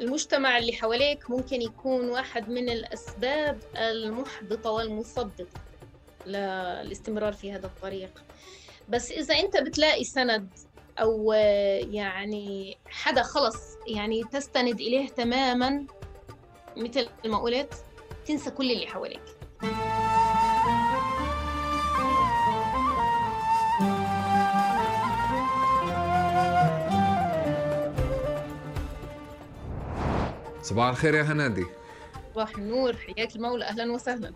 المجتمع اللي حواليك ممكن يكون واحد من الأسباب المحبطة والمثبطة للاستمرار في هذا الطريق. بس إذا أنت بتلاقي سند أو يعني حدا خلص يعني تستند إليه تماما مثل ما قلت تنسى كل اللي حواليك. صباح الخير يا هنادي. صباح النور حياك المولى أهلا وسهلا.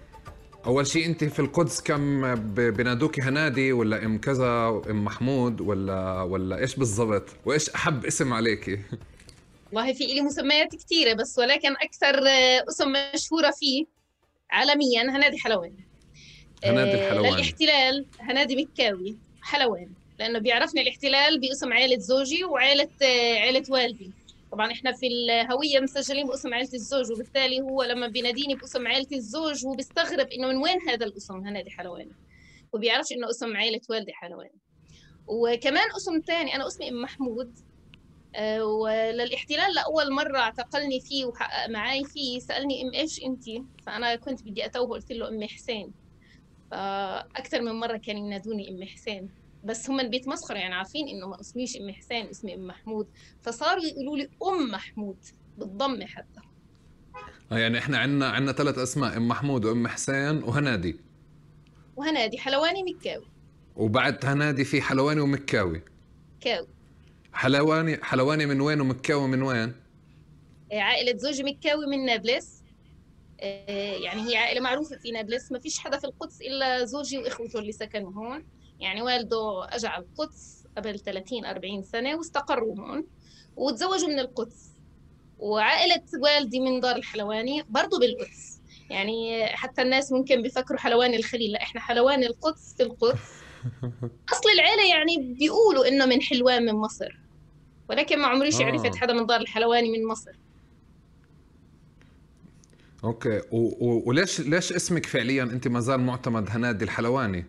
أول شيء أنت في القدس كم بنادوكي هنادي ولا إم كذا ام محمود ولا ولا إيش بالضبط؟ وإيش أحب اسم عليكي والله في لي مسميات كثيره بس ولكن أكثر اسم مشهورة فيه عالميا هنادي حلواني هنادي آه، الحلواني للاحتلال هنادي مكاوي حلواني لأنه بيعرفني الاحتلال باسم عائله زوجي وعائله آه، عائله والدي. طبعا إحنا في الهوية مسجلين باسم عائله الزوج وبالتالي هو لما بيناديني باسم عائله الزوج هو بيستغرب إنه من وين هذا الاسم؟ هنادي حلواني. وبيعرفش إنه اسم عائله والدي حلواني. وكمان اسم ثاني أنا اسمي أم محمود. آه، وللاحتلال لأول مرة اعتقلني فيه وحقق معي فيه سألني أم إيش انت؟ فأنا كنت بدي أتوه قلت له أم حسين. فأكثر من مرة كانوا ينادوني أم حسين. بس هم بيتمسخروا يعني عارفين إنه ما اسميش ام حسين اسمي ام محمود. فصاروا يقولوا لي أم محمود بالضم حتى. آه، يعني إحنا عندنا عندنا ثلاث أسماء أم محمود وأم حسين وهنادي. وهنادي حلواني مكاوي. وبعد هنادي في حلواني ومكاوي. كاوي حلواني حلواني من وين ومكاوي من وين؟ آه، عائلة زوجي مكاوي من نابلس. آه، يعني هي عائلة معروفة في نابلس ما فيش حدا في القدس إلا زوجي وإخوته اللي سكنوا هون. يعني والده أجى على القدس قبل 30 40 سنة واستقروا هون وتزوجوا من القدس. وعائلة والدي من دار الحلواني برضو بالقدس. يعني حتى الناس ممكن بيفكروا حلواني الخليل لا إحنا حلواني القدس في القدس. أصل العيلة يعني بيقولوا إنه من حلوان من مصر ولكن ما عمريش آه. عرفت حدا من دار الحلواني من مصر. أوكي. و- و- وليش ليش اسمك فعليا أنت ما زال معتمد هنادي الحلواني؟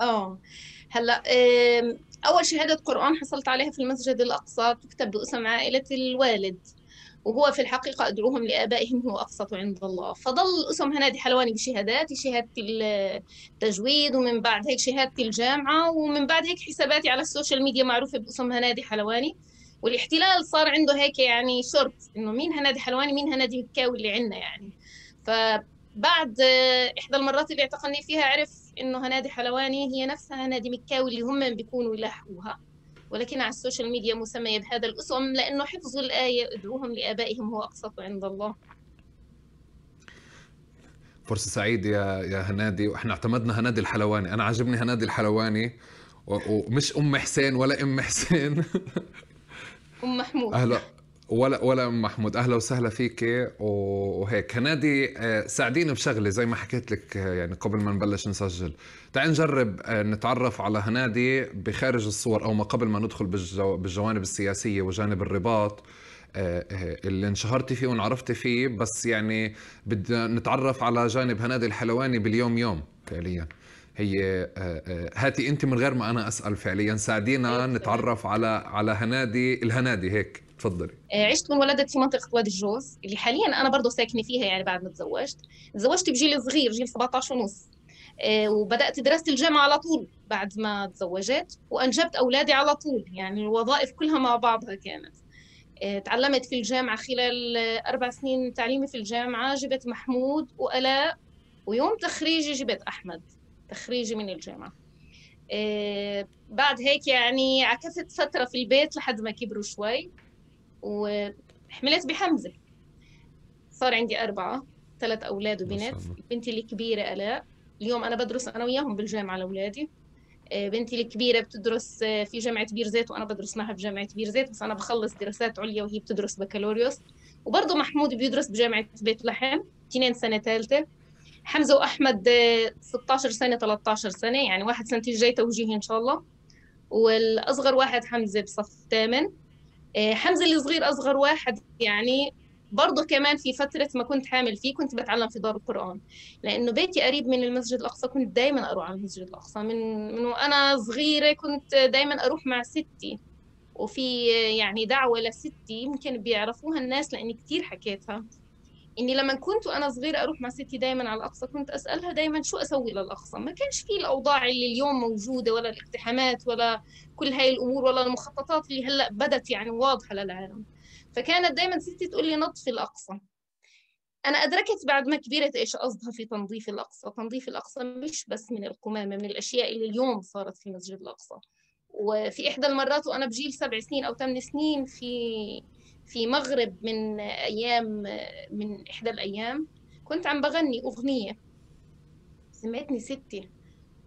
آه. هلا أول شهاده قران حصلت عليها في المسجد الأقصى تكتب باسم عائلة الوالد وهو في الحقيقة أدعوهم لآبائهم هو أقسط عند الله. فضل اسم هنادي حلواني بشهاداتي شهادة التجويد ومن بعد هيك شهادة الجامعة ومن بعد هيك حساباتي على ال social media معروفة باسم هنادي حلواني. والاحتلال صار عنده هيك يعني شرط إنه مين هنادي حلواني مين هنادي مكاوي اللي عندنا يعني. فبعد إحدى المرات اللي اعتقلني فيها عرف إنه هنادي حلواني هي نفسها هنادي مكاوي اللي هم بيكونوا يلاحقوها. ولكن على ال social media مسمية بهذا الاسم لأنه حفظوا الآية ادعوهم لآبائهم هو أقسط عند الله. فرصة سعيدة يا يا هنادي وإحنا اعتمدنا هنادي الحلواني، أنا عجبني هنادي الحلواني. ومش أم حسين ولا أم حسين. أم محمود. أهلا. ولا ولا محمود أهلا وسهلا فيك وهيك. هنادي آه، ساعديني بشغلة زي ما حكيت لك آه، يعني قبل ما نبلش نسجل. تعال نجرب آه، نتعرف على هنادي بخارج الصور أو ما قبل ما ندخل بالجوانب السياسية وجانب الرباط اللي انشهرتي فيه وانعرفتي فيه. بس يعني بدنا نتعرف على جانب هنادي الحلواني باليوم يوم فعليا. هي هاتي أنت من غير ما أنا أسأل فعليا. ساعدينا نتعرف على على هنادي الهنادي هيك. تفضلي. آه، عشت وانولدت في منطقة وادي الجوز اللي حاليا أنا برضه ساكنة فيها يعني بعد ما تزوجت. تزوجت بجيل صغير جيل 17 ونص. آه، وبدأت دراسه الجامعة على طول بعد ما تزوجت وأنجبت أولادي على طول. يعني الوظائف كلها مع بعضها كانت. آه، تعلمت في الجامعة خلال أربع سنين تعليمي في الجامعة جبت محمود والاء ويوم تخريجي جبت أحمد تخريجي من الجامعة. بعد هيك يعني عكفت فترة في البيت لحد ما كبروا شوي. وحملت بحمزة. صار عندي أربعة ثلاث أولاد وبنت. بنتي الكبيرة آلاء. اليوم أنا بدرس أنا وياهم بالجامعة لأولادي. آه، بنتي الكبيرة بتدرس آه، في جامعة بير زيت وأنا بدرس معها في جامعة بير زيت بس أنا بخلص دراسات عليا وهي بتدرس بكالوريوس. وبرضه محمود بيدرس بجامعة بيت لحم اثنين سنة ثالثة. حمزة وأحمد 16 آه، سنة 13 سنة يعني واحد سنة الجاي توجيهي إن شاء الله. والأصغر واحد حمزة بصف ثامن. آه، حمزة الصغير أصغر واحد يعني برضه كمان في فترة ما كنت حامل فيه كنت بتعلم في دار القرآن لأنه بيتي قريب من المسجد الأقصى كنت دايما أروح على المسجد الأقصى. من من وأنا صغيرة كنت دايما أروح مع ستي وفي يعني دعوة لستي يمكن بيعرفوها الناس لأني كثير حكيتها. إني لما كنت وأنا صغيرة أروح مع ستي دائما على الأقصى كنت أسألها دائما شو أسوي للأقصى؟ ما كانش في الأوضاع اللي اليوم موجودة ولا الاقتحامات ولا كل هاي الأمور ولا المخططات اللي هلأ بدت يعني واضحة للعالم. فكانت دائما ستي تقول لي نظف الأقصى. أنا أدركت بعد ما كبرت إيش قصدها في تنظيف الأقصى. تنظيف الأقصى مش بس من القمامة من الأشياء اللي اليوم صارت في مسجد الأقصى. وفي إحدى المرات وأنا بجيل سبع سنين أو ثمان سنين في في مغرب من أيام من إحدى الأيام كنت عم بغني أغنية سمعتني ستي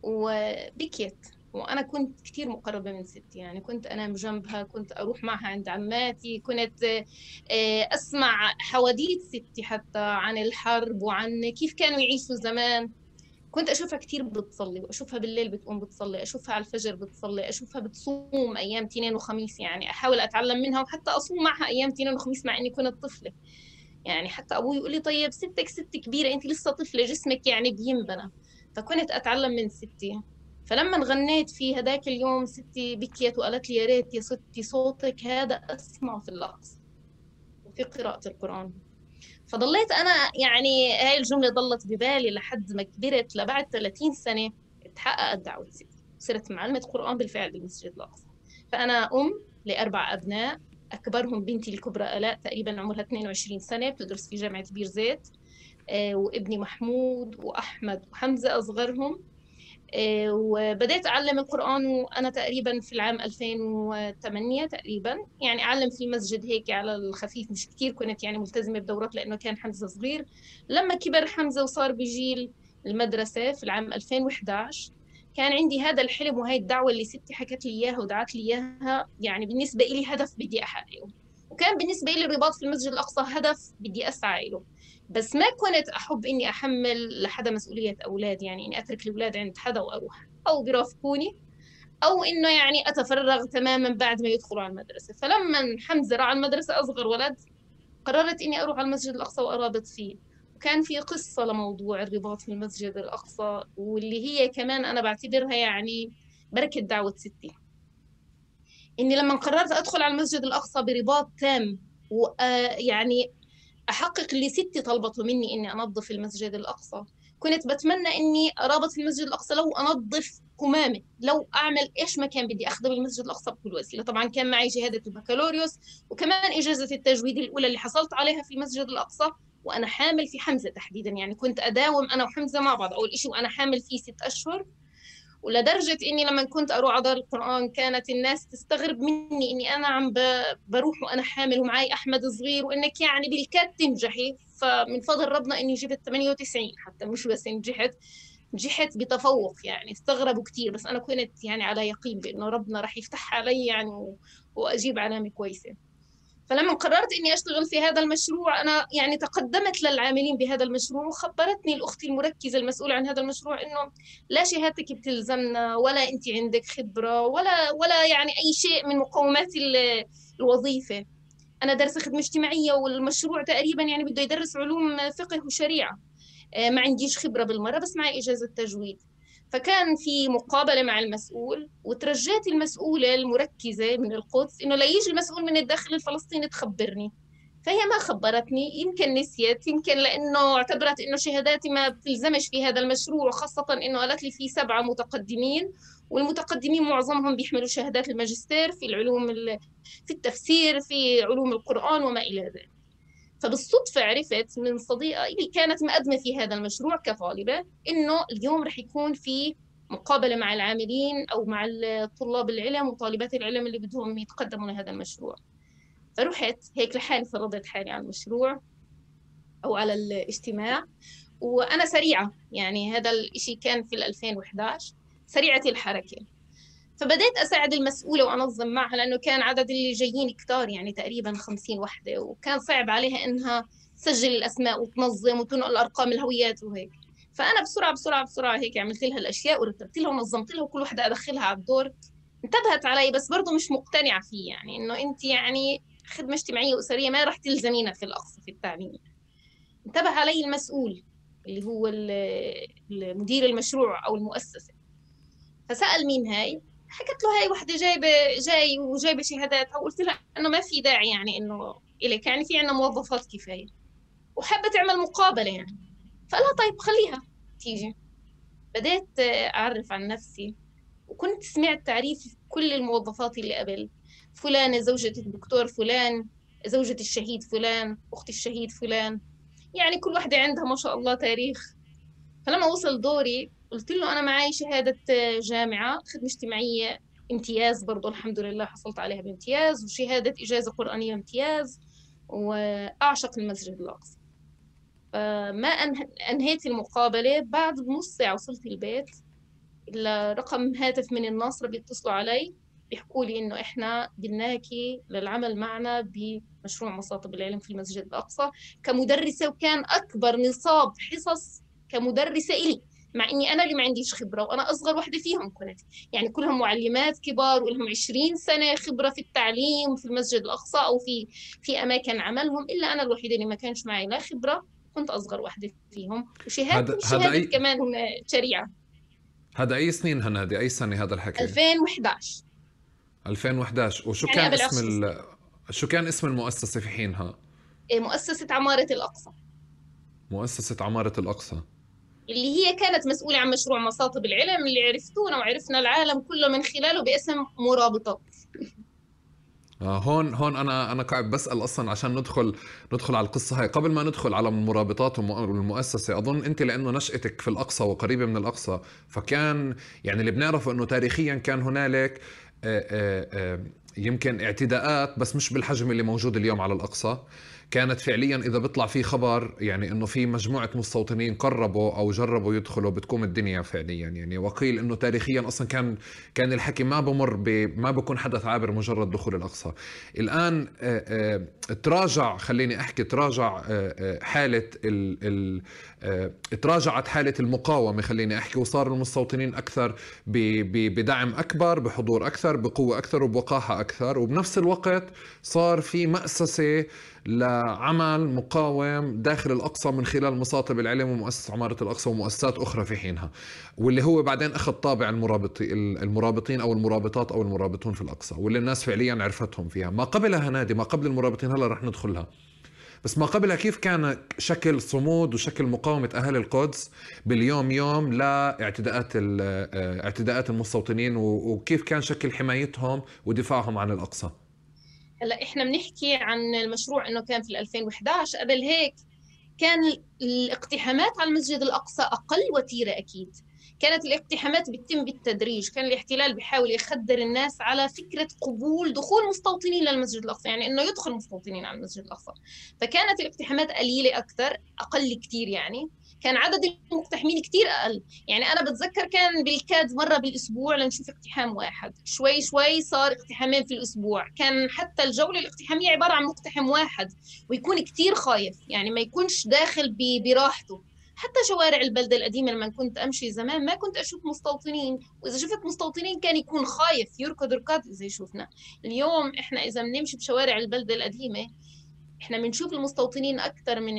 وبكيت. وأنا كنت كثير مقربة من ستي يعني كنت أنام جنبها كنت أروح معها عند عماتي كنت آه، أسمع حواديت ستي حتى عن الحرب وعن كيف كانوا يعيشوا زمان. كنت أشوفها كثير بتصلي وأشوفها بالليل بتقوم بتصلي أشوفها على الفجر بتصلي أشوفها بتصوم أيام اثنين وخميس يعني أحاول أتعلم منها وحتى أصوم معها أيام اثنين وخميس مع إني كنت طفلة. يعني حتى أبوي يقول لي طيب ستك ست كبيرة أنت لسه طفلة جسمك يعني بينبنى. فكنت أتعلم من ستي. فلما غنيت في هذاك اليوم ستي بكيت وقالت لي يا ريت يا ستي صوتك هذا اسمعه في الاقصى وفي قراءة القرآن. فضليت أنا يعني هاي الجملة ضلت ببالي لحد ما كبرت لبعد 30 سنة تحققت دعوتي. صرت معلمة قرآن بالفعل بالمسجد الأقصى. فأنا أم لأربع أبناء أكبرهم بنتي الكبرى آلاء تقريبا عمرها 22 سنة بتدرس في جامعة بير زيت آه، وابني محمود وأحمد وحمزة أصغرهم. وبدأت أعلم القرآن وأنا تقريبا في العام 2008 تقريبا. يعني أعلم في المسجد هيك على الخفيف مش كثير كنت يعني ملتزمة بدورات لأنه كان حمزة صغير. لما كبر حمزة وصار بجيل المدرسة في العام 2011 كان عندي هذا الحلم وهي الدعوة اللي ستي حكت لي إياها ودعت لي إياها يعني بالنسبة لي هدف بدي أحققه. وكان بالنسبة لي الرباط في المسجد الأقصى هدف بدي أسعى له بس ما كنت أحب إني أحمل لحدا مسؤولية أولاد يعني إني أترك الأولاد عند حدا وأروح أو بيرافقوني أو إنه يعني أتفرغ تماما بعد ما يدخلوا على المدرسة. فلما حمزة راح على المدرسة أصغر ولد قررت إني أروح على المسجد الأقصى وأرابط فيه. وكان في قصة لموضوع الرباط في المسجد الأقصى واللي هي كمان أنا بعتبرها يعني بركة دعوة ستي. إني لما قررت أدخل على المسجد الأقصى برباط تام ويعني أحقق اللي ستي طلبته مني إني أنظف المسجد الأقصى. كنت بتمنى إني ارابط في المسجد الأقصى لو أنظف كمامة لو أعمل إيش ما كان بدي أخدم المسجد الأقصى بكل وسيلة. طبعا كان معي شهادة البكالوريوس وكمان إجازة التجويد الأولى اللي حصلت عليها في المسجد الأقصى وأنا حامل في حمزة تحديدا. يعني كنت أداوم أنا وحمزة مع بعض أول شيء وأنا حامل فيه ست أشهر. ولدرجة إني لما كنت أروح على دار القرآن كانت الناس تستغرب مني إني أنا عم بروح وأنا حامل ومعي أحمد صغير وإنك يعني بالكاد تنجحي. فمن فضل ربنا إني جبت 98 حتى مش بس نجحت نجحت بتفوق يعني استغربوا كثير بس أنا كنت يعني على يقين بإنه ربنا راح يفتح علي يعني وأجيب علامة كويسة. فلما قررت إني أشتغل في هذا المشروع أنا يعني تقدمت للعاملين بهذا المشروع وخبرتني الأخت المركزة المسؤولة عن هذا المشروع إنه لا شهادتك بتلزمنا ولا أنت عندك خبرة ولا ولا يعني أي شيء من مقومات الوظيفة. أنا دارسه خدمة اجتماعية والمشروع تقريبا يعني بده يدرس علوم فقه وشريعة. آه، ما عنديش خبرة بالمرة بس معي إجازة تجويد. فكان في مقابلة مع المسؤول وترجيت المسؤولة المركزة من القدس إنه لا يجي المسؤول من الداخل الفلسطيني تخبرني. فهي ما خبرتني يمكن نسيت يمكن لأنه اعتبرت إنه شهاداتي ما بتلزمش في هذا المشروع خاصة إنه قالت لي في سبعة متقدمين والمتقدمين معظمهم بيحملوا شهادات الماجستير في العلوم في التفسير في علوم القرآن وما إلى ذلك. فبالصدفة عرفت من صديقة اللي كانت مقدمة في هذا المشروع كطالبة إنه اليوم رح يكون في مقابلة مع العاملين أو مع طلاب العلم وطالبات العلم اللي بدهم يتقدموا لهذا المشروع. فرحت هيك لحالي فرضت حالي على المشروع أو على الاجتماع. وأنا سريعة يعني هذا الإشي كان في 2011 سريعة الحركة. فبدأت أساعد المسؤولة وأنظم معها لأنه كان عدد اللي جايين كتار يعني تقريبا خمسين وحدة وكان صعب عليها إنها تسجل الأسماء وتنظم وتنقل أرقام الهويات وهيك. فأنا بسرعة بسرعة بسرعة هيك عملت لها الأشياء ورتبت لها ونظمت لها وكل وحدة أدخلها على الدور. انتبهت علي بس برضه مش مقتنعة فيه يعني إنه أنت يعني خدمة اجتماعية وأسرية ما راح تلزمينا في الأقصى في التعليم. انتبه علي المسؤول اللي هو مدير المشروع أو المؤسسة. فسأل مين هاي؟ حكت له هاي وحدة جايبه جاي وجايبة شهاداتها وقلت لها إنه ما في داعي يعني إنه إلك يعني في عندنا موظفات كفاية وحابة تعمل مقابلة يعني. فقال لها طيب خليها تيجي. بديت أعرف عن نفسي وكنت سمعت تعريف كل الموظفات اللي قبل. فلانه زوجة الدكتور فلان زوجة الشهيد فلان أخت الشهيد فلان. يعني كل واحدة عندها ما شاء الله تاريخ. فلما وصل دوري قلت له أنا معي شهادة جامعة خدمة اجتماعية امتياز برضو الحمد لله حصلت عليها بامتياز وشهادة إجازة قرآنية امتياز وأعشق المسجد الأقصى. فما أنهيت المقابلة بعد نص ساعة وصلت البيت رقم هاتف من الناصرة بيتصلوا علي بيحكوا لي إنه إحنا بدناكي للعمل معنا بمشروع مصاطب العلم في المسجد الأقصى كمدرسة وكان أكبر نصاب حصص كمدرسة إلي. مع إني أنا اللي ما عنديش خبرة وأنا أصغر وحدة فيهم كنت. يعني كلهم معلمات كبار ولهم 20 سنة خبرة في التعليم في المسجد الأقصى أو في في أماكن عملهم إلا أنا الوحيدة اللي ما كانش معي لا خبرة كنت أصغر وحدة فيهم. وشهادتي شهاده أي... كمان شريعة. هذا أي سنين هنادي أي سنة هذا الحكي؟ 2011 2011 وشو يعني كان اسم ال... شو كان اسم المؤسسة في حينها؟ إيه، مؤسسة عمارة الأقصى. مؤسسة عمارة الأقصى. اللي هي كانت مسؤولة عن مشروع مصاطب العلم اللي عرفتونا وعرفنا العالم كله من خلاله باسم مرابطات آه هون هون أنا أنا قاعد بسأل أصلا عشان ندخل ندخل على القصة هاي. قبل ما ندخل على المرابطات والمؤسسة أظن أنت لأنه نشأتك في الأقصى وقريبة من الأقصى فكان يعني اللي بنعرفه إنه تاريخيا كان هنالك آآ آآ يمكن اعتداءات بس مش بالحجم اللي موجود اليوم على الأقصى. كانت فعليا إذا بيطلع في خبر يعني إنه في مجموعة مستوطنين قربوا أو جربوا يدخلوا بتقوم الدنيا فعليا. يعني وقيل إنه تاريخيا أصلا كان كان الحكي ما بمر ب ما بكون حدث عابر مجرد دخول الأقصى. الآن تراجع خليني أحكي تراجع حالة ال ال تراجعت حالة المقاومة خليني أحكي وصار المستوطنين أكثر بدعم أكبر بحضور أكثر بقوة أكثر وبوقاحة أكثر. وبنفس الوقت صار في مأسسة لعمل مقاوم داخل الأقصى من خلال مصاطب العلم ومؤسسة عمارة الأقصى ومؤسسات أخرى في حينها واللي هو بعدين أخذ طابع المرابطي المرابطين أو المرابطات أو المرابطون في الأقصى واللي الناس فعليا عرفتهم فيها. ما قبلها نادي ما قبل المرابطين هلا رح ندخلها. بس ما قبلها كيف كان شكل صمود وشكل مقاومة أهل القدس باليوم يوم لاعتداءات اعتداءات المستوطنين وكيف كان شكل حمايتهم ودفاعهم عن الأقصى؟ هلا إحنا بنحكي عن المشروع إنه كان في 2011 قبل هيك كان الاقتحامات على المسجد الأقصى أقل وتيرة أكيد. كانت الاقتحامات بتتم بالتدريج. كان الاحتلال بيحاول يخدر الناس على فكرة قبول دخول مستوطنين للمسجد الأقصى يعني أنه يدخل مستوطنين على المسجد الأقصى. فكانت الاقتحامات قليلة أكثر أقل كثير يعني. كان عدد المقتحمين كثير أقل. يعني أنا بتذكر كان بالكاد مرة بالأسبوع لنشوف اقتحام واحد. شوي شوي صار اقتحامين في الأسبوع. كان حتى الجولة الاقتحامية عبارة عن مقتحم واحد ويكون كثير خايف يعني ما يكونش داخل براحته. حتى شوارع البلدة القديمة لما كنت أمشي زمان ما كنت أشوف مستوطنين. وإذا شفت مستوطنين كان يكون خايف يركض ركض إذا يشوفنا اليوم إحنا إذا بنمشي بشوارع البلدة القديمة إحنا بنشوف المستوطنين أكثر من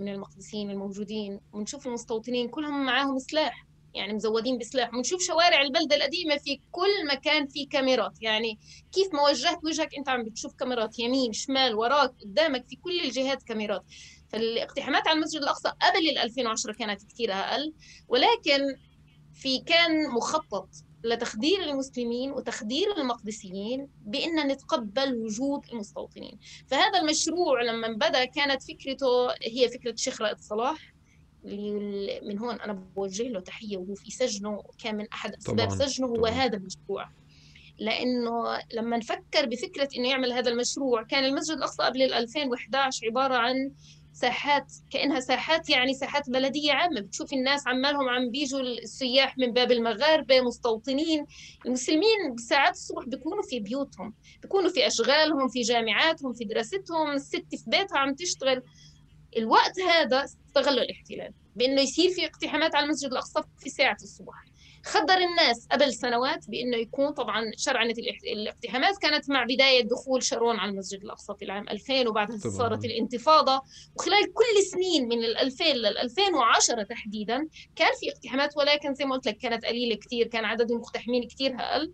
من المقدسين الموجودين بنشوف المستوطنين كلهم معاهم سلاح يعني مزودين بسلاح. بنشوف شوارع البلدة القديمة في كل مكان في كاميرات. يعني كيف ما وجهت وجهك أنت عم بتشوف كاميرات يمين شمال وراك قدامك في كل الجهات كاميرات. فالاقتحامات على المسجد الأقصى قبل ال 2010 كانت كثير أقل ولكن في كان مخطط لتخدير المسلمين وتخدير المقدسيين بأن نتقبل وجود المستوطنين فهذا المشروع لما بدأ كانت فكرته هي فكرة الشيخ رائد صلاح اللي من هون أنا بوجه له تحية وهو في سجنه كان من أحد أسباب. سجنه هو طبعاً. هذا المشروع لأنه لما نفكر بفكرة إنه يعمل هذا المشروع كان المسجد الأقصى قبل 2011 عبارة عن ساحات كأنها ساحات يعني ساحات بلدية عامة. بتشوف الناس عمالهم عم بيجوا السياح من باب المغاربة مستوطنين. المسلمين بساعات الصبح بيكونوا في بيوتهم بيكونوا في أشغالهم في جامعاتهم في دراستهم. الست في بيتها عم تشتغل. الوقت هذا استغلوا الاحتلال بأنه يصير في اقتحامات على المسجد الأقصى في ساعة الصبح. خدر الناس قبل سنوات بأنه يكون طبعا شرعنه الاقتحامات كانت مع بداية دخول شارون على المسجد الأقصى في العام 2000 وبعدها طبعا. صارت الانتفاضة وخلال كل سنين من ال 2000 لل 2010 تحديدا كان في اقتحامات ولكن زي ما قلت لك كانت قليلة كثير كان عدد المقتحمين كثير أقل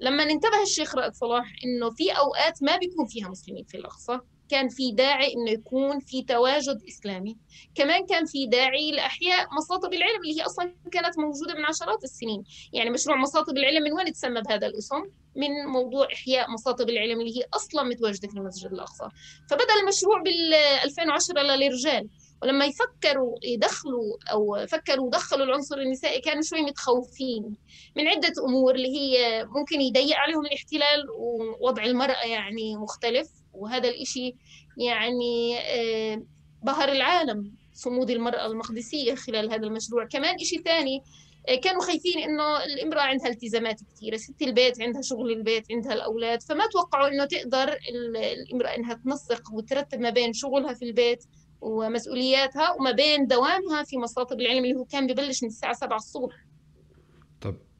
لما انتبه الشيخ رائد صلاح إنه في أوقات ما بيكون فيها مسلمين في الأقصى كان في داعي إنه يكون في تواجد إسلامي. كمان كان في داعي لأحياء مصاطب العلم اللي هي أصلا كانت موجودة من عشرات السنين. يعني مشروع مصاطب العلم من وين تسمى بهذا الاسم؟ من موضوع إحياء مصاطب العلم اللي هي أصلا متواجدة في المسجد الأقصى. فبدأ المشروع بال 2010 للرجال. ولما يفكروا يدخلوا أو فكروا دخلوا العنصر النسائي كانوا شوي متخوفين من عدة أمور اللي هي ممكن يضيق عليهم الاحتلال ووضع المرأة يعني مختلف. وهذا الإشي يعني آه، بهر العالم صمود المرأة المقدسية خلال هذا المشروع. كمان إشي ثاني آه، كانوا خايفين إنه الامرأة عندها التزامات كثيره ست البيت عندها شغل البيت عندها الأولاد فما توقعوا إنه تقدر الامرأة إنها تنسق وترتب ما بين شغلها في البيت ومسؤولياتها وما بين دوامها في مصاطب العلم اللي هو كان ببلش من الساعة 7 الصبح.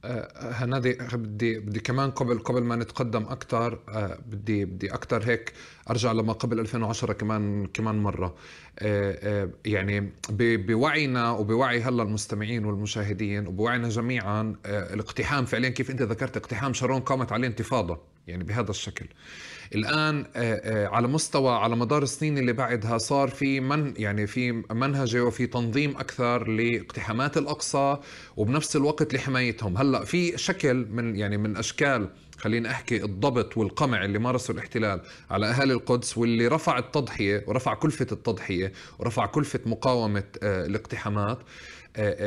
هنادي بدي بدي كمان قبل قبل ما نتقدم أكثر آه، بدي بدي أكثر هيك أرجع لما قبل 2010 كمان كمان مرة. آه، آه، يعني بوعينا وبوعي هلا المستمعين والمشاهدين وبوعينا جميعا الاقتحام فعليا كيف أنت ذكرت اقتحام شارون قامت عليه انتفاضة يعني بهذا الشكل. الآن على مستوى على مدار السنين اللي بعدها صار في من يعني في منهجه وفي تنظيم أكثر لاقتحامات الأقصى وبنفس الوقت لحمايتهم. هلأ في شكل من يعني من أشكال خليني أحكي الضبط والقمع اللي مارسه الاحتلال على اهالي القدس واللي رفع التضحية ورفع كلفة التضحية ورفع كلفة مقاومة الاقتحامات آه، آه،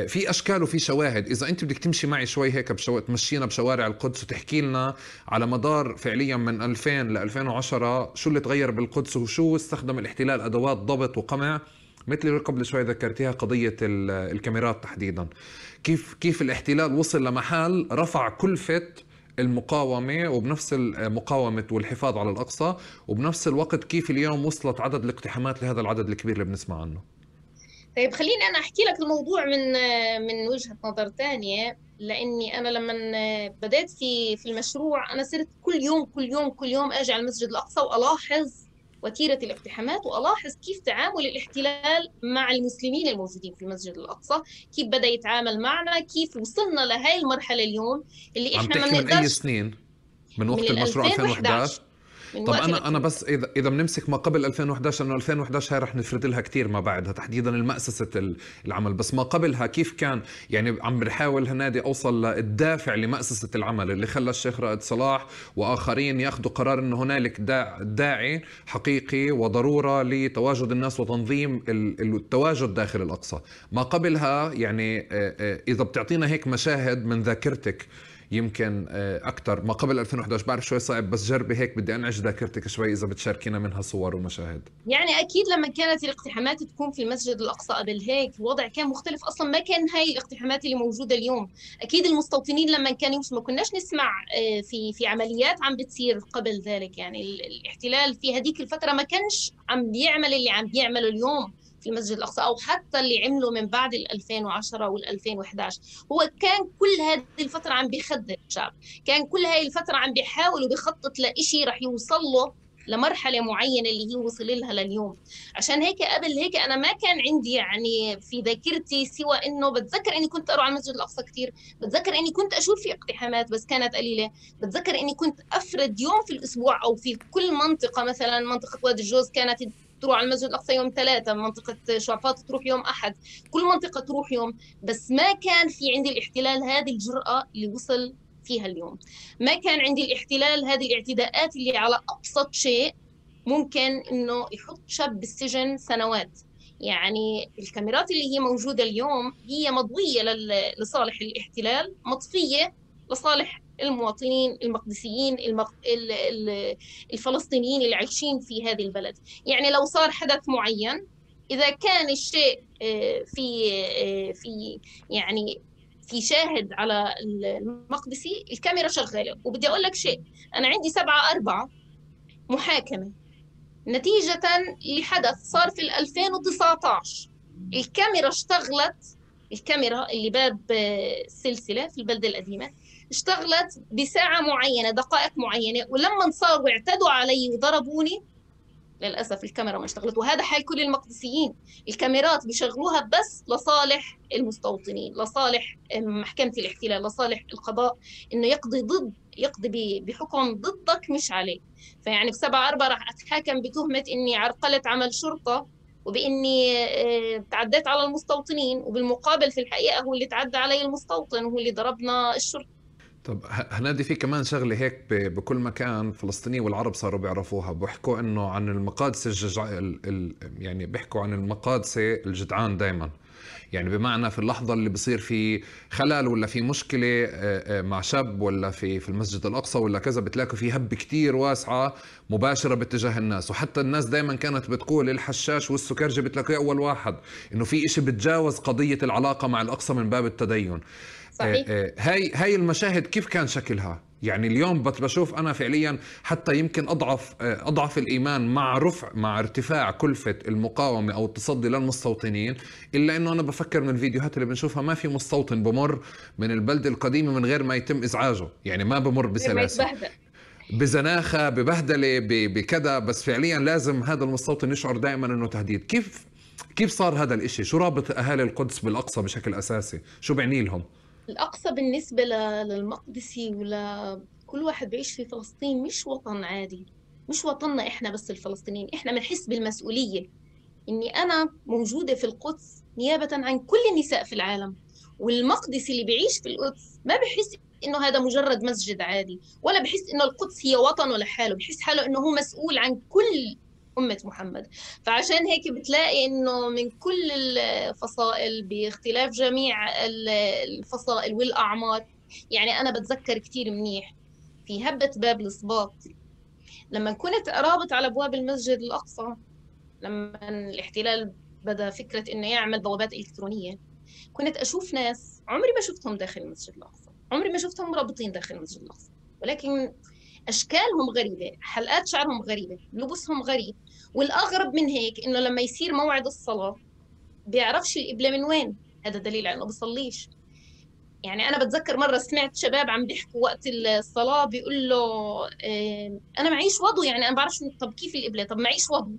في أشكال وفي شواهد. إذا أنت بدك تمشي معي شوي هيك بشو... تمشينا بشوارع القدس وتحكي لنا على مدار فعليا من 2000 ل 2010 شو اللي تغير بالقدس وشو استخدم الاحتلال أدوات ضبط وقمع. مثل اللي قبل شوي ذكرتيها قضية الكاميرات تحديدا. كيف كيف الاحتلال وصل لمحل رفع كلفه المقاومة وبنفس المقاومة والحفاظ على الأقصى وبنفس الوقت كيف اليوم وصلت عدد الاقتحامات لهذا العدد الكبير اللي بنسمع عنه. طيب خليني أنا أحكي لك الموضوع من من وجهة نظر ثانية لأني أنا لما بدأت في في المشروع أنا صرت كل يوم كل يوم كل يوم أجي على المسجد الأقصى وألاحظ وتيرة الاقتحامات وألاحظ كيف تعامل الاحتلال مع المسلمين الموجودين في المسجد الأقصى كيف بدأ يتعامل معنا كيف وصلنا لهي المرحلة اليوم اللي إحنا ما بنقدرش من أي سنين؟ من وقت من المشروع 2011 طب أنا أنا بس اذا إذا بنمسك ما قبل 2011 إنه 2011 هاي رح نفرد لها كثير ما بعدها تحديدا المأسسة العمل. بس ما قبلها كيف كان؟ يعني عم بحاول هنادي أوصل للدافع لمأسسة العمل اللي خلى الشيخ رائد صلاح وآخرين ياخذوا قرار إنه هنالك داعي حقيقي وضرورة لتواجد الناس وتنظيم التواجد داخل الأقصى. ما قبلها يعني إذا بتعطينا هيك مشاهد من ذاكرتك يمكن آه، أكثر ما قبل 2011 بعرف شوي صعب بس جربي هيك بدي أنعش ذاكرتك شوي إذا بتشاركينا منها صور ومشاهد. يعني أكيد لما كانت الاقتحامات تكون في المسجد الأقصى قبل هيك الوضع كان مختلف. أصلا ما كان هاي الاقتحامات اللي موجودة اليوم. أكيد المستوطنين لما كانوا ما كناش نسمع آه، في في عمليات عم بتصير قبل ذلك. يعني الاحتلال في هذيك الفترة ما كانش عم بيعمل اللي عم بيعمله اليوم. في المسجد الأقصى أو حتى اللي عمله من بعد ال 2010 وال 2011 هو كان كل هذه الفترة عم بيخدر الشعب. كان كل هذه الفترة عم بيحاول وبيخطط لإشي رح يوصل له لمرحلة معينة اللي هي وصل لها لليوم. عشان هيك قبل هيك أنا ما كان عندي يعني في ذاكرتي سوى إنه بتذكر إني كنت أروح على المسجد الأقصى كثير بتذكر إني كنت أشوف في اقتحامات بس كانت قليلة بتذكر إني كنت أفرد يوم في الأسبوع أو في كل منطقة مثلا منطقة وادي الجوز كانت تروح على المسجد الأقصى يوم ثلاثة منطقة شعفاط تروح يوم أحد. كل منطقة تروح يوم بس ما كان في عندي الاحتلال هذه الجرأة اللي وصل فيها اليوم. ما كان عندي الاحتلال هذه الاعتداءات اللي على أبسط شيء ممكن إنه يحط شاب بالسجن سنوات. يعني الكاميرات اللي هي موجودة اليوم هي مضوية لصالح الاحتلال مطفية لصالح المواطنين المقدسيين المق... الفلسطينيين اللي عايشين في هذه البلد. يعني لو صار حدث معين إذا كان الشيء آه، في آه، في يعني في شاهد على المقدسي الكاميرا شغالة. وبدي أقول لك شيء أنا عندي سبعة أربعة محاكمة. نتيجة لحدث صار في 2019 الكاميرا اشتغلت الكاميرا اللي باب السلسلة آه، في البلدة القديمة. اشتغلت بساعة معينة دقائق معينة ولما صاروا اعتدوا علي وضربوني للأسف الكاميرا ما اشتغلت. وهذا حال كل المقدسيين. الكاميرات بيشغلوها بس لصالح المستوطنين لصالح محكمة الاحتلال لصالح القضاء إنه يقضي ضد يقضي بحكم ضدك مش عليه فيعني في 7 4 راح أتحاكم بتهمة إني عرقلت عمل شرطة وبإني آه، تعديت على المستوطنين وبالمقابل في الحقيقة هو اللي تعدى علي المستوطن وهو اللي ضربنا الشرطة. طب هنادي في كمان شغلة هيك بكل مكان. فلسطينيين والعرب صاروا بيعرفوها. بيحكوا إنه عن المقادسة الججع يعني بيحكوا عن المقادسة الجدعان دائما يعني بمعنى في اللحظة اللي بصير في خلل ولا في مشكلة مع شاب ولا في في المسجد الأقصى ولا كذا بتلاقوا في هبة كتير واسعة مباشرة باتجاه الناس. وحتى الناس دائما كانت بتقول الحشاش والسكرجي بتلاقيه أول واحد إنه في إشي بتجاوز قضية العلاقة مع الأقصى من باب التدين. صحيح. هاي هاي المشاهد كيف كان شكلها؟ يعني اليوم بشوف أنا فعليا حتى يمكن أضعف أضعف الإيمان مع رفع مع ارتفاع كلفة المقاومة أو التصدي للمستوطنين إلا إنه أنا بفكر من الفيديوهات اللي بنشوفها ما في مستوطن بمر من البلده القديمة من غير ما يتم إزعاجه يعني ما بمر بسلاسة. بزناخة ببهدلة بكذا بس فعليا لازم هذا المستوطن يشعر دائما إنه تهديد. كيف كيف صار هذا الإشي؟ شو رابط أهالي القدس بالأقصى بشكل أساسي؟ شو بعني لهم؟ الأقصى بالنسبة للمقدسي ولا كل واحد بيعيش في فلسطين مش وطن عادي. مش وطننا إحنا بس الفلسطينيين إحنا بنحس بالمسؤولية. إني أنا موجودة في القدس نيابة عن كل النساء في العالم والمقدسي اللي بيعيش في القدس ما بحس إنه هذا مجرد مسجد عادي ولا بحس إنه القدس هي وطن ولا حاله بحس حاله إنه هو مسؤول عن كل أمة محمد. فعشان هيك بتلاقي إنه من كل الفصائل باختلاف جميع الفصائل والأعمار يعني أنا بتذكر كثير منيح. في هبة باب الإصباط. لما كنت رابط على أبواب المسجد الأقصى لما الاحتلال بدأ فكرة إنه يعمل بوابات إلكترونية كنت أشوف ناس عمري ما شفتهم داخل المسجد الأقصى. عمري ما شفتهم رابطين داخل المسجد الأقصى. ولكن أشكالهم غريبة حلقات شعرهم غريبة لبسهم غريب. والأغرب من هيك إنه لما يصير موعد الصلاة بيعرفش القبلة من وين. هذا دليل على إنه بيصليش يعني أنا بتذكر مرة سمعت شباب عم بيحكوا وقت الصلاة بيقول له أنا معيش وضو يعني أنا بعرفش طب كيف القبلة طب معيش وضو.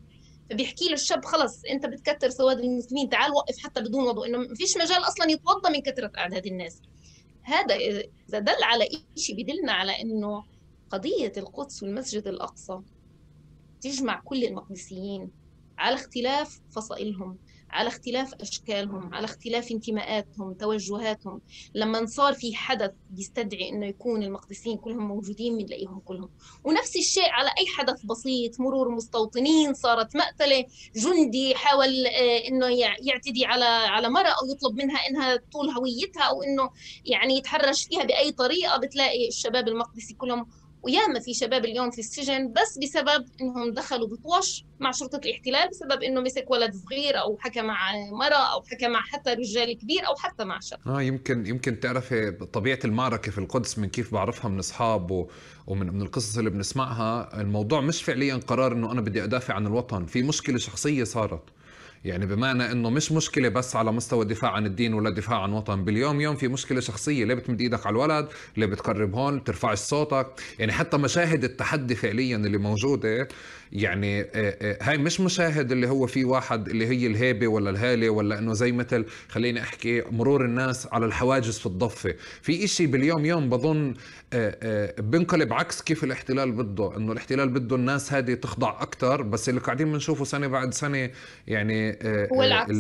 فبيحكي له الشاب خلص أنت بتكتر سواد المسلمين تعال وقف حتى بدون وضوء إنه ما فيش مجال أصلا يتوضا من كثره اعداد الناس. هذا إذا دل على شيء بدلنا على إنه قضية القدس والمسجد الأقصى تجمع كل المقدسيين على اختلاف فصائلهم على اختلاف أشكالهم على اختلاف انتماءاتهم توجهاتهم. لما صار في حدث بيستدعي أنه يكون المقدسيين كلهم موجودين بنلاقيهم كلهم. نفس الشيء على أي حدث بسيط مرور مستوطنين صارت مقتلة جندي حاول آه، أنه يعتدي على على مرأة أو يطلب منها أنها طول هويتها أو أنه يعني يتحرش فيها بأي طريقة. بتلاقي الشباب المقدسي كلهم وياما في شباب اليوم في السجن بس بسبب إنهم دخلوا بطوش مع شرطة الاحتلال بسبب إنه مسك ولد صغير أو حكى مع مراه أو حكى مع حتى رجال كبير أو حتى مع شاب آه يمكن يمكن تعرفي طبيعة المعركة في القدس من كيف بعرفها من أصحاب. ومن من القصص اللي بنسمعها الموضوع مش فعليا قرار إنه أنا بدي أدافع عن الوطن في مشكلة شخصية صارت يعني بمعنى إنه مش مشكلة بس على مستوى الدفاع عن الدين ولا الدفاع عن وطن. باليوم يوم في مشكلة شخصية ليه بتمد إيدك على الولد؟ ليه بتقرب هون؟ ترفعش صوتك؟ يعني حتى مشاهد التحدي فعليا اللي موجودة يعني آه، آه، هاي مش مشاهد اللي هو في واحد اللي هي الهيبة ولا الهالة ولا إنه زي مثل خليني أحكي مرور الناس على الحواجز في الضفة. في إشي باليوم يوم بظن بنقلب عكس كيف الاحتلال بده إنه الاحتلال بده الناس هذه تخضع أكثر بس اللي قاعدين بنشوفه سنة بعد سنة يعني هو العكس.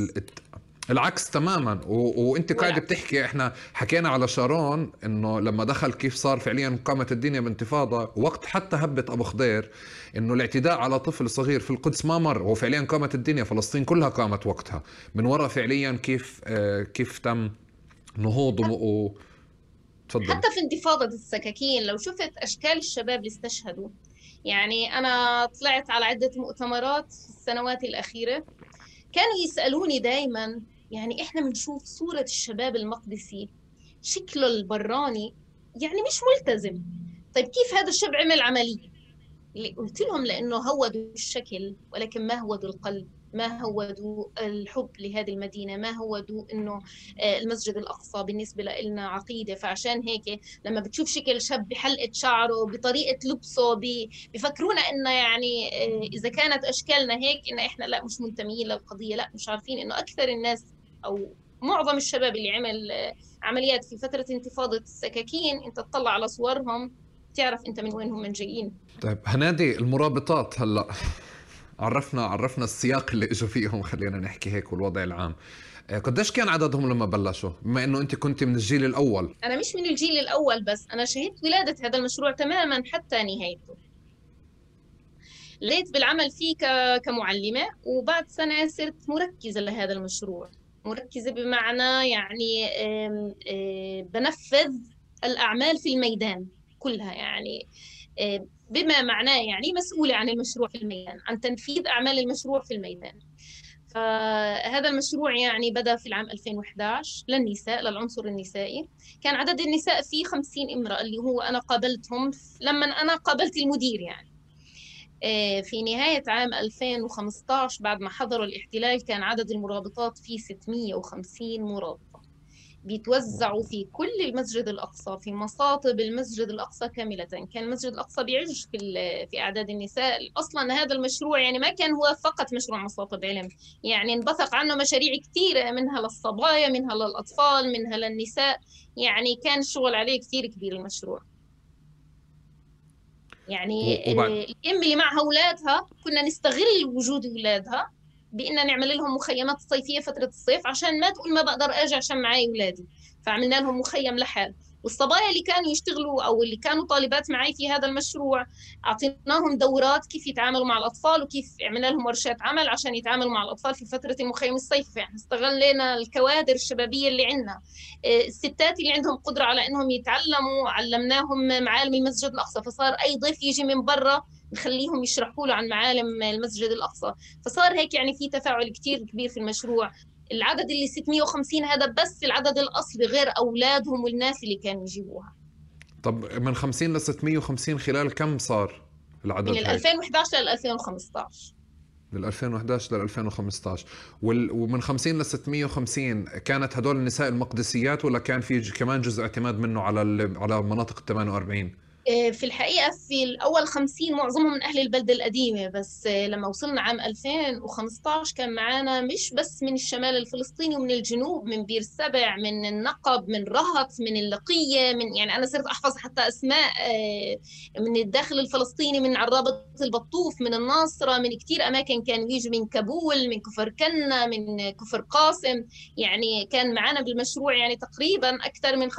العكس تماما. و... وأنت قاعد بتحكي إحنا حكينا على شارون إنه لما دخل كيف صار فعليا قامت الدنيا بانتفاضة وقت حتى هبه أبو خضير إنه الاعتداء على طفل صغير في القدس ما مر هو فعليا قامت الدنيا فلسطين كلها قامت وقتها. من وراء فعليا كيف آه كيف تم نهوض و... تفضل. حتى في انتفاضة السكاكين لو شفت أشكال الشباب اللي استشهدوا. يعني أنا طلعت على عدة مؤتمرات في السنوات الأخيرة كانوا يسألوني دايما يعني إحنا بنشوف صورة الشباب المقدسي شكله البراني يعني مش ملتزم. طيب كيف هذا الشاب عمل عملية؟ اللي قلت لهم لأنه هودوا الشكل ولكن ما هودوا القلب. ما هو ذو الحب لهذه المدينة؟ ما هو ذو أنه آه، المسجد الأقصى بالنسبة لنا عقيدة؟ فعشان هيك لما بتشوف شكل شاب بحلقة شعره بطريقة لبسه بفكرونا إنه يعني آه، إذا كانت أشكالنا هيك إن إحنا لا مش منتميين للقضية لا مش عارفين إنه أكثر الناس أو معظم الشباب اللي عمل آه، عمليات في فترة انتفاضة السكاكين أنت تطلع على صورهم تعرف أنت من وين هم من جايين. طيب هنادي المرابطات هلأ. عرفنا عرفنا السياق اللي إجوا فيهم خلينا نحكي هيك والوضع العام. آه، قديش كان عددهم لما بلشوا؟ بما إنه أنت كنت من الجيل الأول. أنا مش من الجيل الأول بس أنا شهدت ولادة هذا المشروع تماما حتى نهايته. ليت بالعمل فيه كمعلمة وبعد سنة صرت مركزة لهذا المشروع. مركزة بمعنى يعني آه، بنفذ الأعمال في الميدان كلها يعني. بما معناه يعني مسؤولة عن المشروع في الميدان عن تنفيذ أعمال المشروع في الميدان. فهذا المشروع يعني بدأ في العام 2011 للنساء للعنصر النسائي. كان عدد النساء فيه 50 امرأة اللي هو أنا قابلتهم لما أنا قابلت المدير يعني. آه، في نهاية عام 2015 بعد ما حضروا الاحتلال كان عدد المرابطات فيه 650 مرابط. بيتوزعوا في كل المسجد الأقصى في مصاطب المسجد الأقصى كاملة. كان المسجد الأقصى بيعج في في أعداد النساء. أصلا هذا المشروع يعني ما كان هو فقط مشروع مصاطب علم. يعني انبثق عنه مشاريع كثيرة منها للصبايا منها للأطفال منها للنساء. يعني كان الشغل عليه كثير كبير المشروع. يعني الأم اللي معها أولادها كنا نستغل وجود أولادها. بأن نعمل لهم مخيمات صيفية فترة الصيف عشان ما تقول ما بقدر أجي عشان معي أولادي. فعملنا لهم مخيم لحال. والصبايا اللي كانوا يشتغلوا أو اللي كانوا طالبات معي في هذا المشروع أعطيناهم دورات كيف يتعاملوا مع الأطفال وكيف عملنا لهم ورشات عمل عشان يتعاملوا مع الأطفال في فترة المخيم الصيفي يعني استغلينا الكوادر الشبابية اللي عندنا. آه، الستات اللي عندهم قدرة على إنهم يتعلموا علمناهم معالم المسجد الأقصى. فصار أي ضيف يجي من برا نخليهم يشرحوا له عن معالم المسجد الأقصى. فصار هيك يعني في تفاعل كتير كبير في المشروع. العدد اللي 650 هذا بس العدد الأصلي غير أولادهم والناس اللي كانوا يجيبوها. طب من 50 ل 650 خلال كم صار العدد من 2011 ل 2015 من 2011 لل 2015 ومن 50 ل 650 كانت هدول النساء المقدسيات ولا كان في كمان جزء اعتماد منه على على مناطق ال 48 آه، في الحقيقة في الأول 50 معظمهم من أهل البلدة القديمة بس آه، لما وصلنا عام 2015 كان معانا مش بس من الشمال الفلسطيني ومن الجنوب من بير سبع من النقب من رهط من اللقية من يعني أنا صرت أحفظ حتى أسماء آه، من الداخل الفلسطيني من عرابة البطوف من الناصرة من كثير أماكن كانوا يجوا من كابول من كفر كنا من كفر قاسم. يعني كان معنا بالمشروع يعني تقريبا أكثر من 25%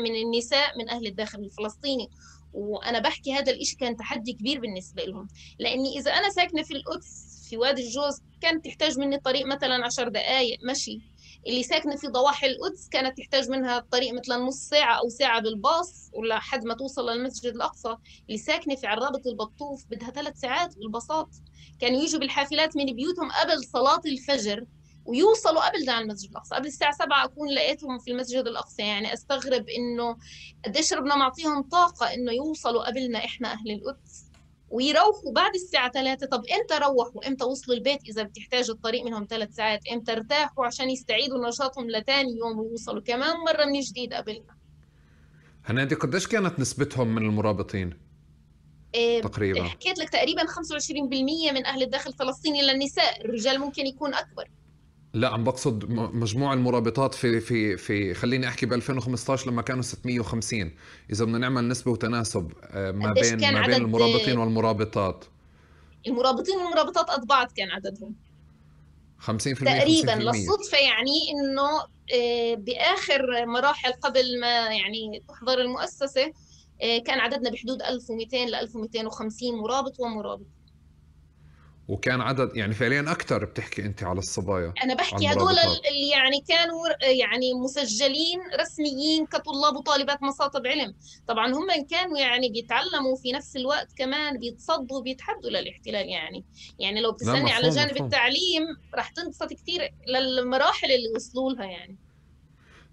من النساء من أهل الداخل الفلسطيني. الفلسطيني وأنا بحكي هذا الإشي كان تحدي كبير بالنسبة لهم. لأني إذا أنا ساكنة في القدس في وادي الجوز كانت تحتاج مني طريق مثلا عشر دقائق مشي. اللي ساكنة في ضواحي القدس كانت تحتاج منها الطريق مثلا نص ساعة أو ساعة بالباص ولحد ما توصل للمسجد الأقصى. اللي ساكنة في عرابة البطوف بدها ثلاث ساعات بالباصات. كانوا يجوا بالحافلات من بيوتهم قبل صلاة الفجر. ويوصلوا قبل على المسجد الأقصى. قبل الساعة 7 أكون لقيتهم في المسجد الأقصى. يعني أستغرب إنه قديش ربنا معطيهم طاقة إنه يوصلوا قبلنا إحنا أهل القدس. ويروحوا بعد الساعة 3 طب إمتى روحوا؟ إمتى وصلوا البيت إذا بتحتاج الطريق منهم ثلاث ساعات؟ إمتى ارتاحوا عشان يستعيدوا نشاطهم لتاني يوم ويوصلوا؟ كمان مرة من جديد قبلنا هنادي قديش كانت نسبتهم من المرابطين؟ إيه تقريبا. حكيت لك تقريبا 25% من أهل الداخل الفلسطيني للنساء. الرجال ممكن يكون أكبر. لا عم بقصد مجموع المرابطات في في في خليني أحكي ب 2015 لما كانوا 650 إذا بدنا نعمل نسبة وتناسب آه، ما بين ما بين المرابطين والمرابطات؟ المرابطين والمرابطات قد بعض كان عددهم. 50% تقريبا 50%. للصدفة يعني إنه آه، بآخر مراحل قبل ما يعني تحضر المؤسسة آه، كان عددنا بحدود 1200 ل 1250 مرابط ومرابط. وكان عدد يعني فعليا أكثر بتحكي أنت على الصبايا أنا بحكي هدول اللي يعني كانوا يعني مسجلين رسميين كطلاب وطالبات مصاطب علم. طبعا هم كانوا يعني بيتعلموا في نفس الوقت كمان بيتصدوا بيتحدوا للاحتلال يعني. يعني لو بتسألني على جانب مفهوم. التعليم راح تنبسط كثير للمراحل اللي وصلوا لها يعني.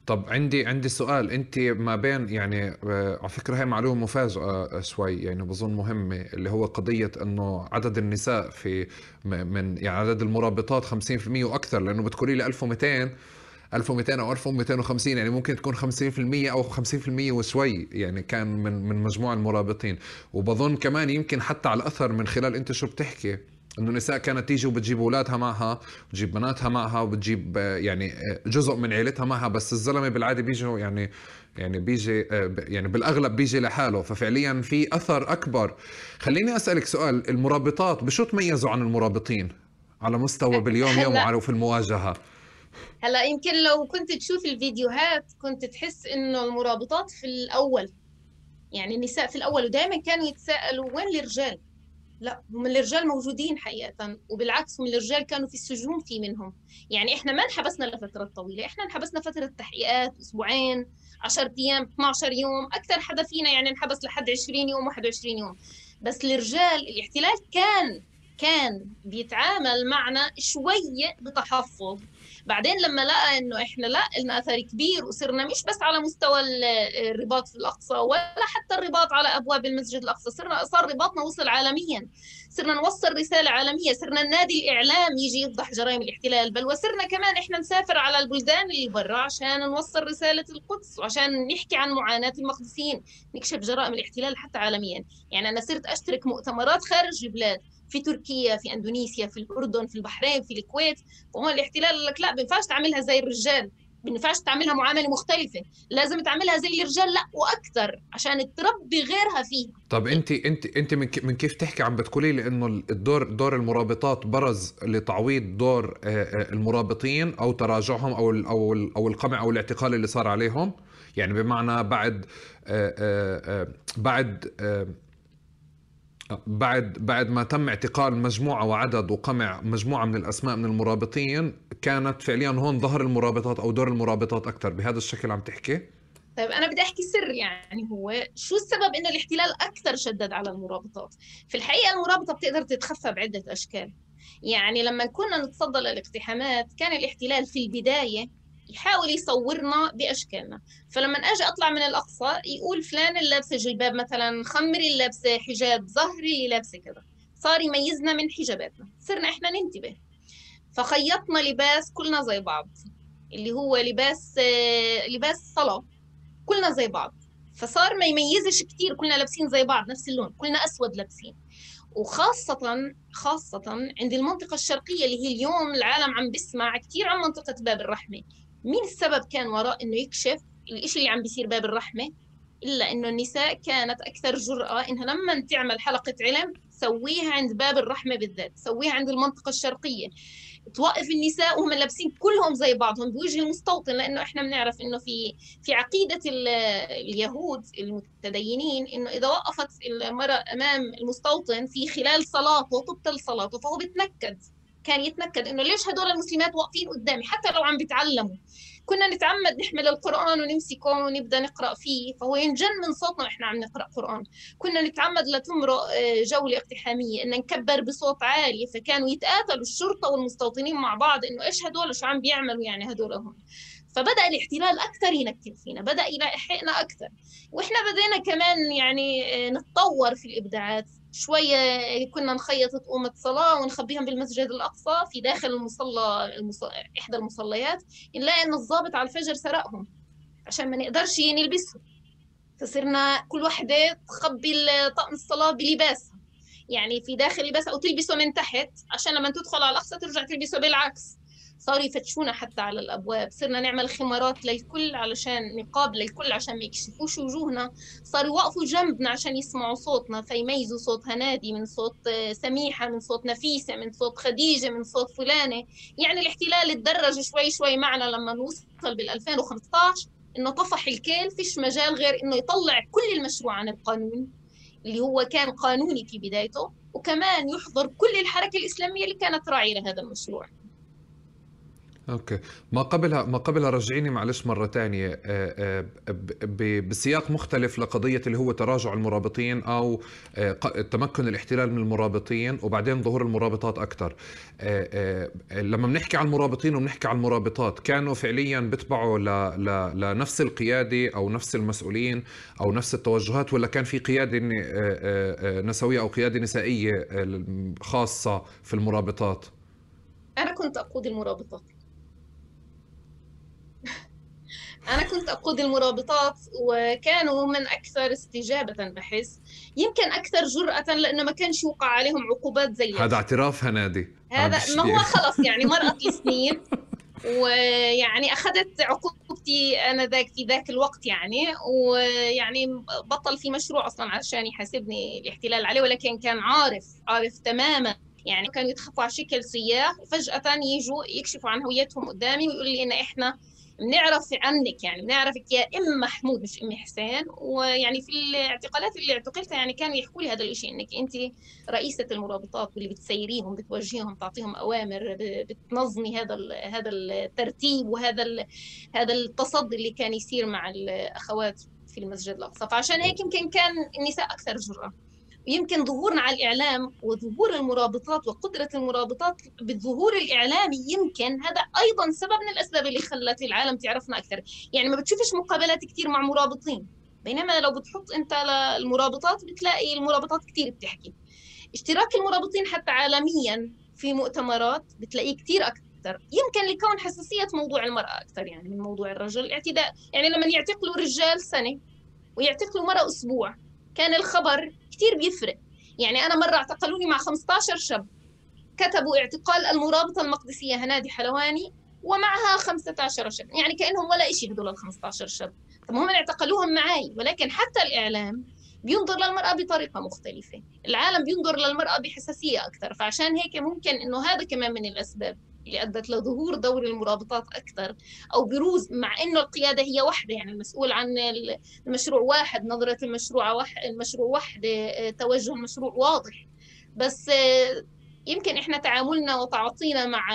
طب عندي عندي سؤال. انت ما بين يعني آه، على فكرة هي معلومة مفاجأة شوي يعني بظن مهمة اللي هو قضية إنه عدد النساء في من يعني عدد المرابطات 50% وأكثر لأنه بتقولي لي 1200 1200 أو 1250 يعني ممكن تكون 50% أو 50% وشوي يعني كان من من مجموع المرابطين. وبظن كمان يمكن حتى على الأثر من خلال أنت شو بتحكي. إنه النساء كانت تيجي وبتجيب أولادها معها وتجيب بناتها معها وبتجيب يعني جزء من عيلتها معها بس الزلمة بالعادة بيجوا يعني يعني بيجي يعني بالأغلب بيجي لحاله. ففعليا في أثر أكبر. خليني أسألك سؤال. المرابطات بشو تميزوا عن المرابطين؟ على مستوى باليوم يوم وفي المواجهة. هلأ يمكن لو كنت تشوف الفيديوهات كنت تحس إنه المرابطات في الأول يعني النساء في الأول ودائما كانوا يتساءلوا وين الرجال؟ لا هم الرجال موجودين حقيقة وبالعكس هم الرجال كانوا في السجون في منهم. يعني إحنا ما انحبسنا لفترة طويلة إحنا انحبسنا فترة تحقيقات أسبوعين 10 أيام 12 يوم أكثر حدا فينا يعني انحبس لحد 20 يوم 21 يوم. بس الرجال الاحتلال كان كان بيتعامل معنا شوية بتحفظ. بعدين لما لقى إنه إحنا لا لنا أثر كبير وصرنا مش بس على مستوى الرباط في الأقصى ولا حتى الرباط على أبواب المسجد الأقصى صرنا صار رباطنا وصل عالميا. صرنا نوصل رسالة عالمية صرنا النادي الإعلام يجي يفضح جرائم الاحتلال بل وصرنا كمان إحنا نسافر على البلدان اللي برا عشان نوصل رسالة القدس وعشان نحكي عن معاناة المقدسيين نكشف جرائم الاحتلال حتى عالميا. يعني أنا صرت أشترك مؤتمرات خارج البلاد في تركيا في أندونيسيا في الأردن في البحرين في الكويت. وهون الاحتلال قال لك لا ما بينفعش تعملها زي الرجال. ما تعملها معاملة مختلفة. لازم تعملها زي الرجال. لا وأكثر عشان تربي غيرها فيها. طب انت انت انت من كيف تحكي عم بتقولي لي إنه الدور دور المرابطات برز لتعويض دور آه، آه، المرابطين أو تراجعهم أو أو أو القمع أو الاعتقال اللي صار عليهم؟ يعني بمعنى بعد آه، بعد بعد بعد ما تم اعتقال مجموعة وعدد وقمع مجموعة من الأسماء من المرابطين كانت فعليا هون ظهر المرابطات أو دور المرابطات أكثر بهذا الشكل عم تحكي؟ طيب أنا بدي أحكي سر يعني هو شو السبب إنه الاحتلال أكثر شدد على المرابطات؟ في الحقيقة المرابطة بتقدر تتخفى بعدة أشكال. يعني لما كنا نتصدى للاقتحامات كان الاحتلال في البداية يحاول يصورنا بأشكالنا. فلما أجي أطلع من الأقصى يقول فلان اللي لابسه جلباب مثلا خمري اللي لابسه حجاب ظهري اللي لابسه كذا. صار يميزنا من حجاباتنا. صرنا إحنا ننتبه. فخيطنا لباس كلنا زي بعض اللي هو لباس لباس صلاة. كلنا زي بعض. فصار ما يميزش كثير كلنا لابسين زي بعض نفس اللون. كلنا أسود لابسين. وخاصة خاصة عند المنطقة الشرقية اللي هي اليوم العالم عم بيسمع كثير عن منطقة باب الرحمة. مين السبب كان وراء إنه يكشف الإشي اللي عم بيصير باب الرحمة؟ إلا إنه النساء كانت أكثر جرأة إنها لما تعمل حلقة علم تسويها عند باب الرحمة بالذات تسويها عند المنطقة الشرقية. توقف النساء وهم لابسين كلهم زي بعضهم بوجه المستوطن لأنه إحنا بنعرف إنه في في عقيدة اليهود المتدينين إنه إذا وقفت المرأة أمام المستوطن في خلال صلاته تبطل صلاته فهو بتنكد. كان يتنكد إنه ليش هدول المسلمات واقفين قدامي؟ حتى لو عم بيتعلموا. كنا نتعمد نحمل القرآن ونمسكه ونبدأ نقرأ فيه فهو ينجن من صوتنا وإحنا عم نقرأ قرآن. كنا نتعمد لتمرق آه، جولة اقتحامية إن نكبر بصوت عالي فكانوا يتقاتلوا الشرطة والمستوطنين مع بعض إنه إيش هدول؟ شو عم بيعملوا يعني هدول هم؟ فبدأ الاحتلال أكثر ينكد فينا بدأ يلاحقنا أكثر. وإحنا بدينا كمان يعني آه، نتطور في الإبداعات. شوية كنا نخيط طقومة صلاة ونخبيهم بالمسجد الأقصى في داخل المصلى المص... إحدى المصليات نلاقي إن الضابط على الفجر سرقهم عشان ما نقدرش نلبسهم فصرنا كل وحدة تخبي طقم الصلاة بلباسها. يعني في داخل لباسها أو تلبسه من تحت عشان لما تدخل على الأقصى ترجع تلبسه بالعكس. صاروا يفتشونا حتى على الأبواب صرنا نعمل خمارات للكل علشان نقاب للكل عشان ما يكشفوش وجوهنا. صاروا يوقفوا جنبنا عشان يسمعوا صوتنا فيميزوا صوت هنادي من صوت سميحة من صوت نفيسة من صوت خديجة من صوت فلانة. يعني الاحتلال تدرج شوي شوي معنا لما نوصل بال 2015 إنه طفح الكيل فيش مجال غير إنه يطلع كل المشروع عن القانون اللي هو كان قانوني في بدايته وكمان يحضر كل الحركة الإسلامية اللي كانت راعية لهذا المشروع. أوكي. ما قبلها ما قبلها رجعيني معلش مرة ثانية آه، آه، بسياق مختلف لقضية اللي هو تراجع المرابطين أو آه، تمكن الاحتلال من المرابطين وبعدين ظهور المرابطات أكثر لما بنحكي عن المرابطين وبنحكي عن المرابطات كانوا فعليا بيتبعوا لنفس القيادة أو نفس المسؤولين أو نفس التوجهات ولا كان في قيادة نسوية أو قيادة نسائية خاصة في المرابطات؟ أنا كنت أقود المرابطات. أنا كنت أقود المرابطات وكانوا من أكثر استجابة بحس. يمكن أكثر جرأة لأنه ما كانش يوقع عليهم عقوبات زي هذا اعتراف هنادي. هذا ما هو خلص يعني مرقت السنين. ويعني أخذت عقوبتي أنا ذاك في ذاك الوقت يعني. ويعني بطل في مشروع أصلا عشان يحاسبني الاحتلال عليه ولكن كان عارف عارف تماما. يعني كانوا يتخفوا على شكل سياح. وفجأة يجوا يكشفوا عن هويتهم قدامي ويقولوا لي إن إحنا بنعرف عنك يعني بنعرفك يا إم محمود مش إم حسين. ويعني في الاعتقالات اللي اعتقلتها يعني كانوا يحكوا لي هذا الشيء إنك أنت رئيسة المرابطات واللي بتسيريهم بتوجهيهم تعطيهم أوامر بتنظمي هذا هذا الترتيب وهذا هذا التصدي اللي كان يصير مع الأخوات في المسجد الأقصى. فعشان هيك يمكن كان النساء أكثر جرأة. ويمكن ظهورنا على الإعلام وظهور المرابطات وقدرة المرابطات بالظهور الإعلامي يمكن هذا أيضا سبب من الأسباب اللي خلت العالم تعرفنا أكثر. يعني ما بتشوفش مقابلات كثير مع مرابطين بينما لو بتحط أنت المرابطات بتلاقي المرابطات كثير بتحكي. اشتراك المرابطين حتى عالميا في مؤتمرات بتلاقيه كثير أكثر. يمكن لكون حساسية موضوع المرأة أكثر يعني من موضوع الرجل. الاعتداء يعني لما يعتقلوا رجال سنة ويعتقلوا مرأة أسبوع كان الخبر كثير بيفرق. يعني أنا مرة اعتقلوني مع 15 شاب كتبوا اعتقال المرابطة المقدسية هنادي حلواني ومعها 15 شاب. يعني كأنهم ولا شيء هدول ال 15 شاب. طب هم اعتقلوهم معي ولكن حتى الإعلام بينظر للمرأة بطريقة مختلفة. العالم بينظر للمرأة بحساسية أكثر. فعشان هيك ممكن إنه هذا كمان من الأسباب اللي أدت لظهور دور المرابطات أكثر أو بروز مع إنه القيادة هي واحدة يعني المسؤول عن المشروع واحد نظرة المشروع واحد المشروع واحدة آه، توجه المشروع واضح. بس آه، يمكن إحنا تعاملنا وتعاطينا مع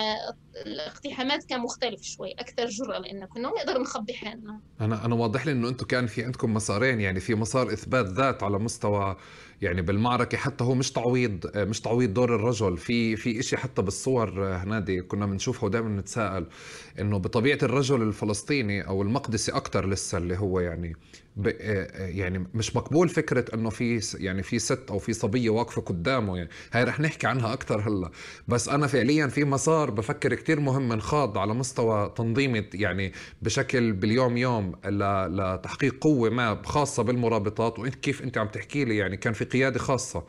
الاقتحامات كان مختلف شوي أكثر جرأة لأنه كنا نقدر نخبي حالنا. أنا أنا واضح لي إنه أنتم كان في عندكم مسارين يعني في مسار إثبات ذات على مستوى يعني بالمعركة حتى هو مش تعويض مش تعويض دور الرجل في في شيء حتى بالصور هنادي كنا بنشوفها ودائما نتساءل إنه بطبيعة الرجل الفلسطيني أو المقدسي أكثر لسه اللي هو يعني يعني مش مقبول فكرة إنه في يعني في ست أو في صبية واقفة قدامه يعني هاي رح نحكي عنها أكثر هلأ. بس أنا فعليا في مسار بفكر كثير مهم انخاض على مستوى تنظيمي يعني بشكل باليوم يوم لتحقيق قوة ما خاصة بالمرابطات وإنت كيف أنت عم تحكي لي يعني كان في قيادة خاصة.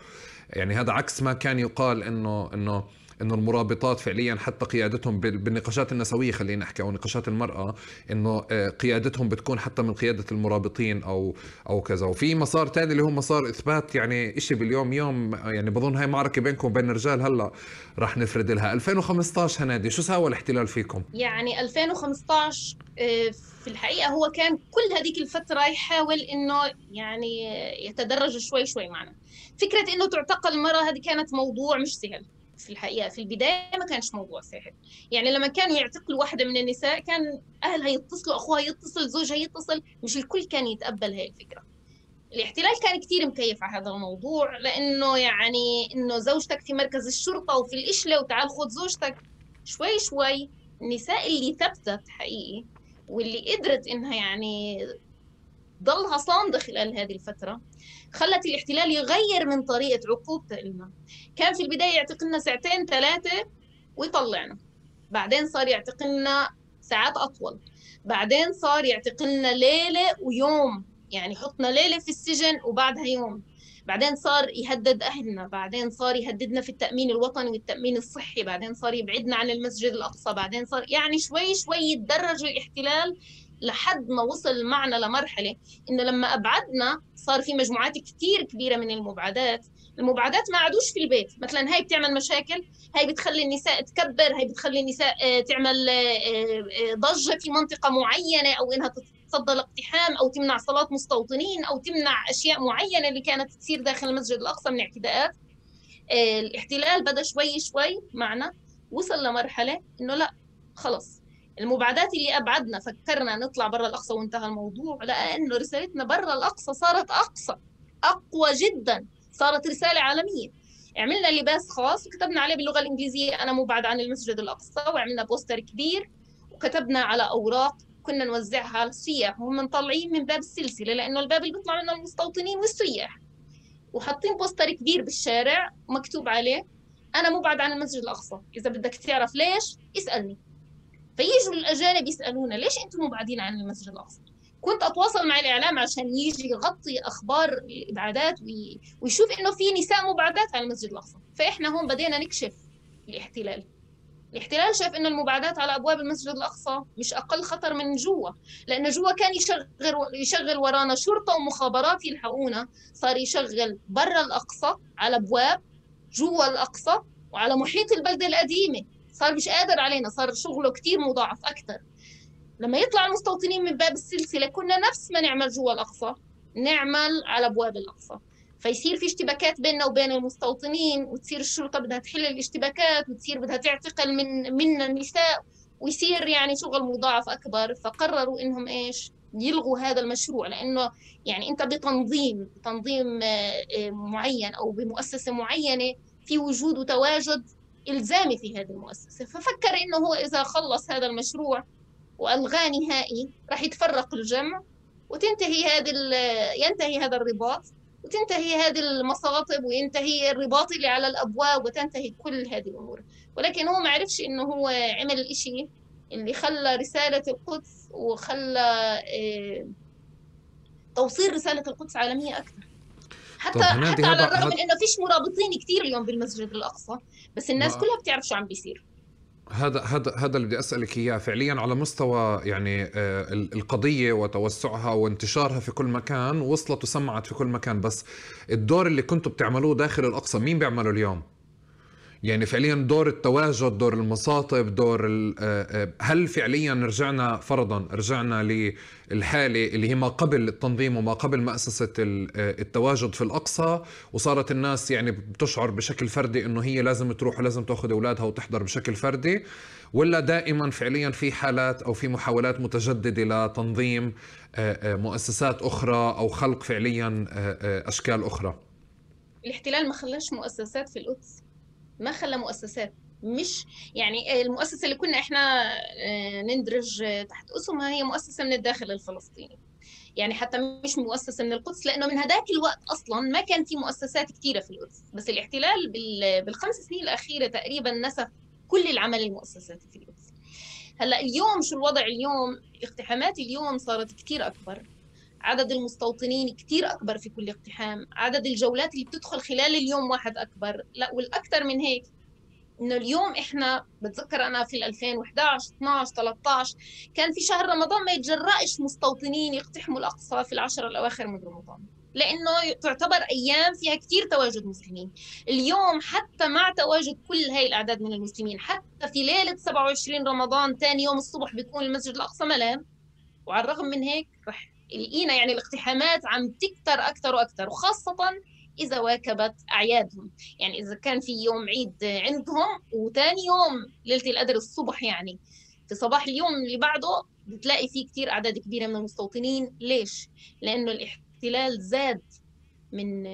يعني هذا عكس ما كان يقال انه إنه إنه المرابطات فعليا حتى قيادتهم بالنقاشات النسوية خلينا نحكي أو نقاشات المرأة إنه آه، قيادتهم بتكون حتى من قيادة المرابطين أو أو كذا. وفي مسار ثاني اللي هو مسار إثبات يعني شيء باليوم يوم يعني بظن هاي معركة بينكم وبين الرجال هلأ رح نفرد لها. 2015 هنادي شو سوى الاحتلال فيكم؟ يعني 2015 آه، في الحقيقة هو كان كل هذيك الفترة يحاول إنه يعني يتدرج شوي شوي معنا. فكرة إنه تعتقل المرأة هذه كانت موضوع مش سهل. في الحقيقة في البداية ما كانش موضوع سهل يعني لما كانوا يعتقلوا واحدة من النساء كان أهلها يتصلوا أخوها يتصل زوجها يتصل مش الكل كان يتقبل هاي الفكرة. الاحتلال كان كثير مكيف على هذا الموضوع لأنه يعني إنه زوجتك في مركز الشرطة وفي الإشلة وتعال خذ زوجتك. شوي شوي النساء اللي ثبتت حقيقي واللي قدرت إنها يعني ضلها صامدة خلال هذه الفترة خلت الاحتلال يغير من طريقة عقوبته لنا كان في البداية يعتقلنا ساعتين ثلاثة ويطلعنا. بعدين صار يعتقلنا ساعات أطول. بعدين صار يعتقلنا ليلة ويوم. يعني يحطنا ليلة في السجن وبعدها يوم. بعدين صار يهدد أهلنا. بعدين صار يهددنا في التأمين الوطني والتأمين الصحي. بعدين صار يبعدنا عن المسجد الأقصى. بعدين صار يعني شوي شوي يتدرج الاحتلال لحد ما وصل معنا لمرحلة إنه لما أبعدنا صار في مجموعات كثير كبيرة من المبعدات المبعدات ما عادوش في البيت. مثلا هاي بتعمل مشاكل هاي بتخلي النساء تكبر هاي بتخلي النساء آه، تعمل آه، آه، ضجة في منطقة معينة أو إنها تتصدى لاقتحام أو تمنع صلاة مستوطنين أو تمنع أشياء معينة اللي كانت تصير داخل المسجد الأقصى من اعتداءات. الاحتلال بدأ شوي شوي معنا وصل لمرحلة إنه لا خلص المبعدات اللي أبعدنا فكرنا نطلع برا الأقصى وانتهى الموضوع لأنه رسالتنا برا الأقصى صارت أقصى أقوى جدا صارت رسالة عالمية. عملنا لباس خاص وكتبنا عليه باللغة الإنجليزية أنا مبعد عن المسجد الأقصى وعملنا بوستر كبير وكتبنا على أوراق كنا نوزعها على السياح وهم طالعين من باب السلسلة لأنه الباب اللي بيطلع منه المستوطنين والسياح وحاطين بوستر كبير بالشارع مكتوب عليه أنا مبعد عن المسجد الأقصى. إذا بدك تعرف ليش اسألني. فيجوا الأجانب يسألونا ليش أنتم مبعدين عن المسجد الأقصى؟ كنت أتواصل مع الإعلام عشان يجي يغطي أخبار الإبعادات ويشوف إنه في نساء مبعدات عن المسجد الأقصى. فإحنا هون بدينا نكشف الاحتلال. الاحتلال شاف إنه المبعدات على أبواب المسجد الأقصى مش أقل خطر من جوا لأنه جوا كان يشغل يشغل ورانا شرطة ومخابرات يلحقونا صار يشغل برا الأقصى على أبواب جوا الأقصى وعلى محيط البلدة القديمة. صار مش قادر علينا صار شغله كثير مضاعف أكثر لما يطلع المستوطنين من باب السلسلة كنا نفس ما نعمل جوا الأقصى نعمل على أبواب الأقصى. فيصير في اشتباكات بيننا وبين المستوطنين وتصير الشرطة بدها تحل الاشتباكات وتصير بدها تعتقل من منا النساء ويصير يعني شغل مضاعف أكبر. فقرروا إنهم إيش؟ يلغوا هذا المشروع لأنه يعني أنت بتنظيم تنظيم آه، آه، معين أو بمؤسسة معينة في وجود وتواجد إلزامي في هذه المؤسسة. ففكر إنه هو إذا خلص هذا المشروع والغاه نهائي راح يتفرق الجمع وتنتهي هذه ينتهي هذا الرباط وتنتهي هذه المصاطب وينتهي الرباط اللي على الأبواب وتنتهي كل هذه الأمور. ولكن هو ما عرفش إنه هو عمل الاشي اللي خلى رسالة القدس وخلى آه، توصيل رسالة القدس عالمية أكثر. حتى حتى على الرغم من إنه فيش مرابطين كثير اليوم بالمسجد الأقصى. بس الناس كلها بتعرف شو عم بيصير هذا هذا هذا اللي بدي أسألك إياه فعليا على مستوى يعني آه، القضية وتوسعها وانتشارها في كل مكان وصلت وسمعت في كل مكان بس الدور اللي كنتوا بتعملوه داخل الأقصى مين بيعمله اليوم؟ يعني فعليا دور التواجد دور المصاطب دور آه، آه، هل فعليا رجعنا فرضا رجعنا للحالة اللي هي ما قبل التنظيم وما قبل مؤسسة آه، التواجد في الأقصى؟ وصارت الناس يعني بتشعر بشكل فردي إنه هي لازم تروح ولازم تأخذ أولادها وتحضر بشكل فردي؟ ولا دائما فعليا في حالات أو في محاولات متجددة لتنظيم مؤسسات أخرى أو خلق فعليا أشكال أخرى؟ الاحتلال ما خلاش مؤسسات في القدس. ما خلى مؤسسات مش يعني المؤسسة اللي كنا إحنا آه، نندرج تحت اسمها هي مؤسسة من الداخل الفلسطيني. يعني حتى مش مؤسسة من القدس لأنه من هذاك الوقت أصلا ما كان في مؤسسات كثيرة في القدس. بس الاحتلال بالخمس سنين الأخيرة تقريبا نسف كل العمل المؤسساتي في القدس. هلأ اليوم شو الوضع اليوم؟ اقتحامات اليوم صارت كثير أكبر. عدد المستوطنين كثير أكبر في كل اقتحام عدد الجولات اللي بتدخل خلال اليوم واحد أكبر. لا والأكثر من هيك. إنه اليوم إحنا بتذكر أنا في 2011 12 13 كان في شهر رمضان ما يتجرأش مستوطنين يقتحموا الأقصى في العشر الأواخر من رمضان. لأنه تعتبر أيام فيها كثير تواجد مسلمين. اليوم حتى مع تواجد كل هاي الأعداد من المسلمين حتى في ليلة 27 رمضان ثاني يوم الصبح بيكون المسجد الأقصى ملان وعلى الرغم من هيك رح لقينا يعني الاقتحامات عم تكتر أكثر وأكثر وخاصة إذا واكبت أعيادهم. يعني إذا كان في يوم عيد عندهم وثاني يوم ليلة القدر الصبح يعني في صباح اليوم اللي بعده بتلاقي في كثير أعداد كبيرة من المستوطنين. ليش؟ لأنه الاحتلال زاد من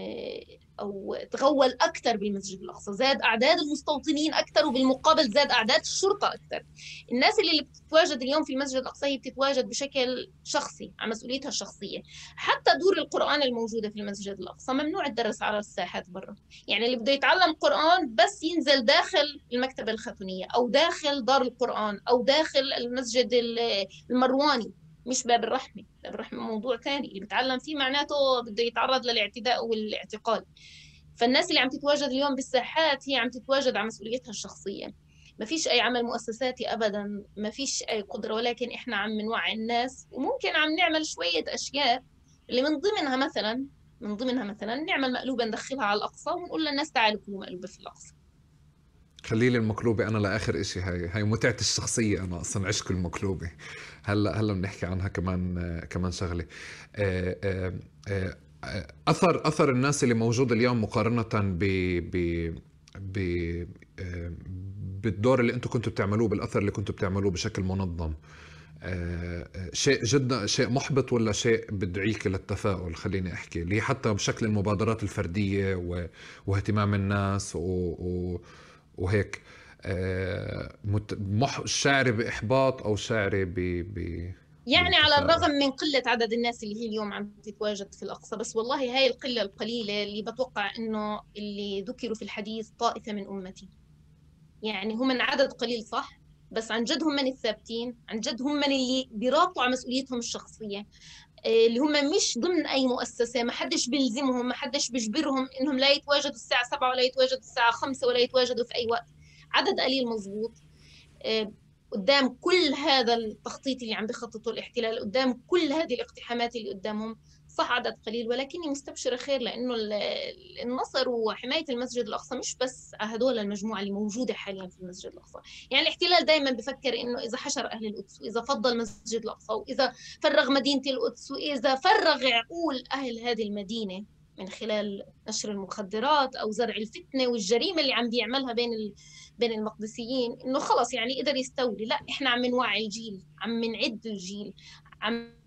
أو تغول أكثر بالمسجد الأقصى. زاد أعداد المستوطنين أكثر وبالمقابل زاد أعداد الشرطة أكثر الناس اللي بتتواجد اليوم في المسجد الأقصى هي بتتواجد بشكل شخصي على مسؤوليتها الشخصية. حتى دور القرآن الموجودة في المسجد الأقصى. ممنوع الدرس على الساحات برا. يعني اللي بده يتعلم قرآن بس ينزل داخل المكتبة الختونيه أو داخل دار القرآن أو داخل المسجد المرواني. مش باب الرحمة باب الرحمة موضوع ثاني اللي بتعلم فيه معناته بده يتعرض للاعتداء والاعتقال. فالناس اللي عم تتواجد اليوم بالساحات هي عم تتواجد على مسؤوليتها الشخصية. ما فيش أي عمل مؤسساتي أبدا ما فيش أي قدرة ولكن إحنا عم نوعي الناس وممكن عم نعمل شوية أشياء اللي من ضمنها مثلا من ضمنها مثلا نعمل مقلوبة ندخلها على الأقصى ونقول للناس تعالوا كلوا مقلوبة في الأقصى. خلي لي المقلوبة أنا لآخر إشي. هاي هاي متعتي الشخصية أنا أصلا عشق المقلوبة هلأ هلأ بنحكي عنها كمان كمان شغلة. آه، آه، آه، أثر أثر الناس اللي موجود اليوم مقارنة ب ب ب بالدور اللي أنتم كنتوا بتعملوه بالأثر اللي كنتوا بتعملوه بشكل منظم. شيء جدا شيء محبط ولا شيء بدعيك للتفاؤل؟ خليني أحكي. اللي حتى بشكل المبادرات الفردية واهتمام الناس وهيك. مح... شاعري بإحباط أو شاعري ب... ب... يعني على الرغم من قلة عدد الناس اللي هي اليوم عم تتواجد في الأقصى بس والله هاي القلة القليلة اللي بتوقع إنه اللي ذكروا في الحديث طائفة من أمتي. يعني هم من عدد قليل صح؟ بس عن جد هم من الثابتين عن جد هم من اللي بيراقبوا على مسؤوليتهم الشخصية آه، اللي هم مش ضمن أي مؤسسة ما حدش بيلزمهم ما حدش بيجبرهم إنهم لا يتواجدوا الساعة 7 ولا يتواجدوا الساعة 5 ولا يتواجدوا في أي وقت. عدد قليل مضبوط آه، قدام كل هذا التخطيط اللي عم بيخططه الاحتلال قدام كل هذه الاقتحامات اللي قدامهم صح عدد قليل ولكني مستبشرة خير لأنه النصر وحماية المسجد الأقصى مش بس هدول المجموعة اللي موجودة حاليا في المسجد الأقصى. يعني الاحتلال دائما بفكر إنه إذا حشر أهل القدس وإذا فضل المسجد الأقصى وإذا فرغ مدينة القدس وإذا فرغ عقول أهل هذه المدينة من خلال نشر المخدرات أو زرع الفتنة والجريمة اللي عم بيعملها بين بين المقدسيين إنه خلص يعني قدر يستولي. لا إحنا عم نوعي الجيل عم نعد الجيل عم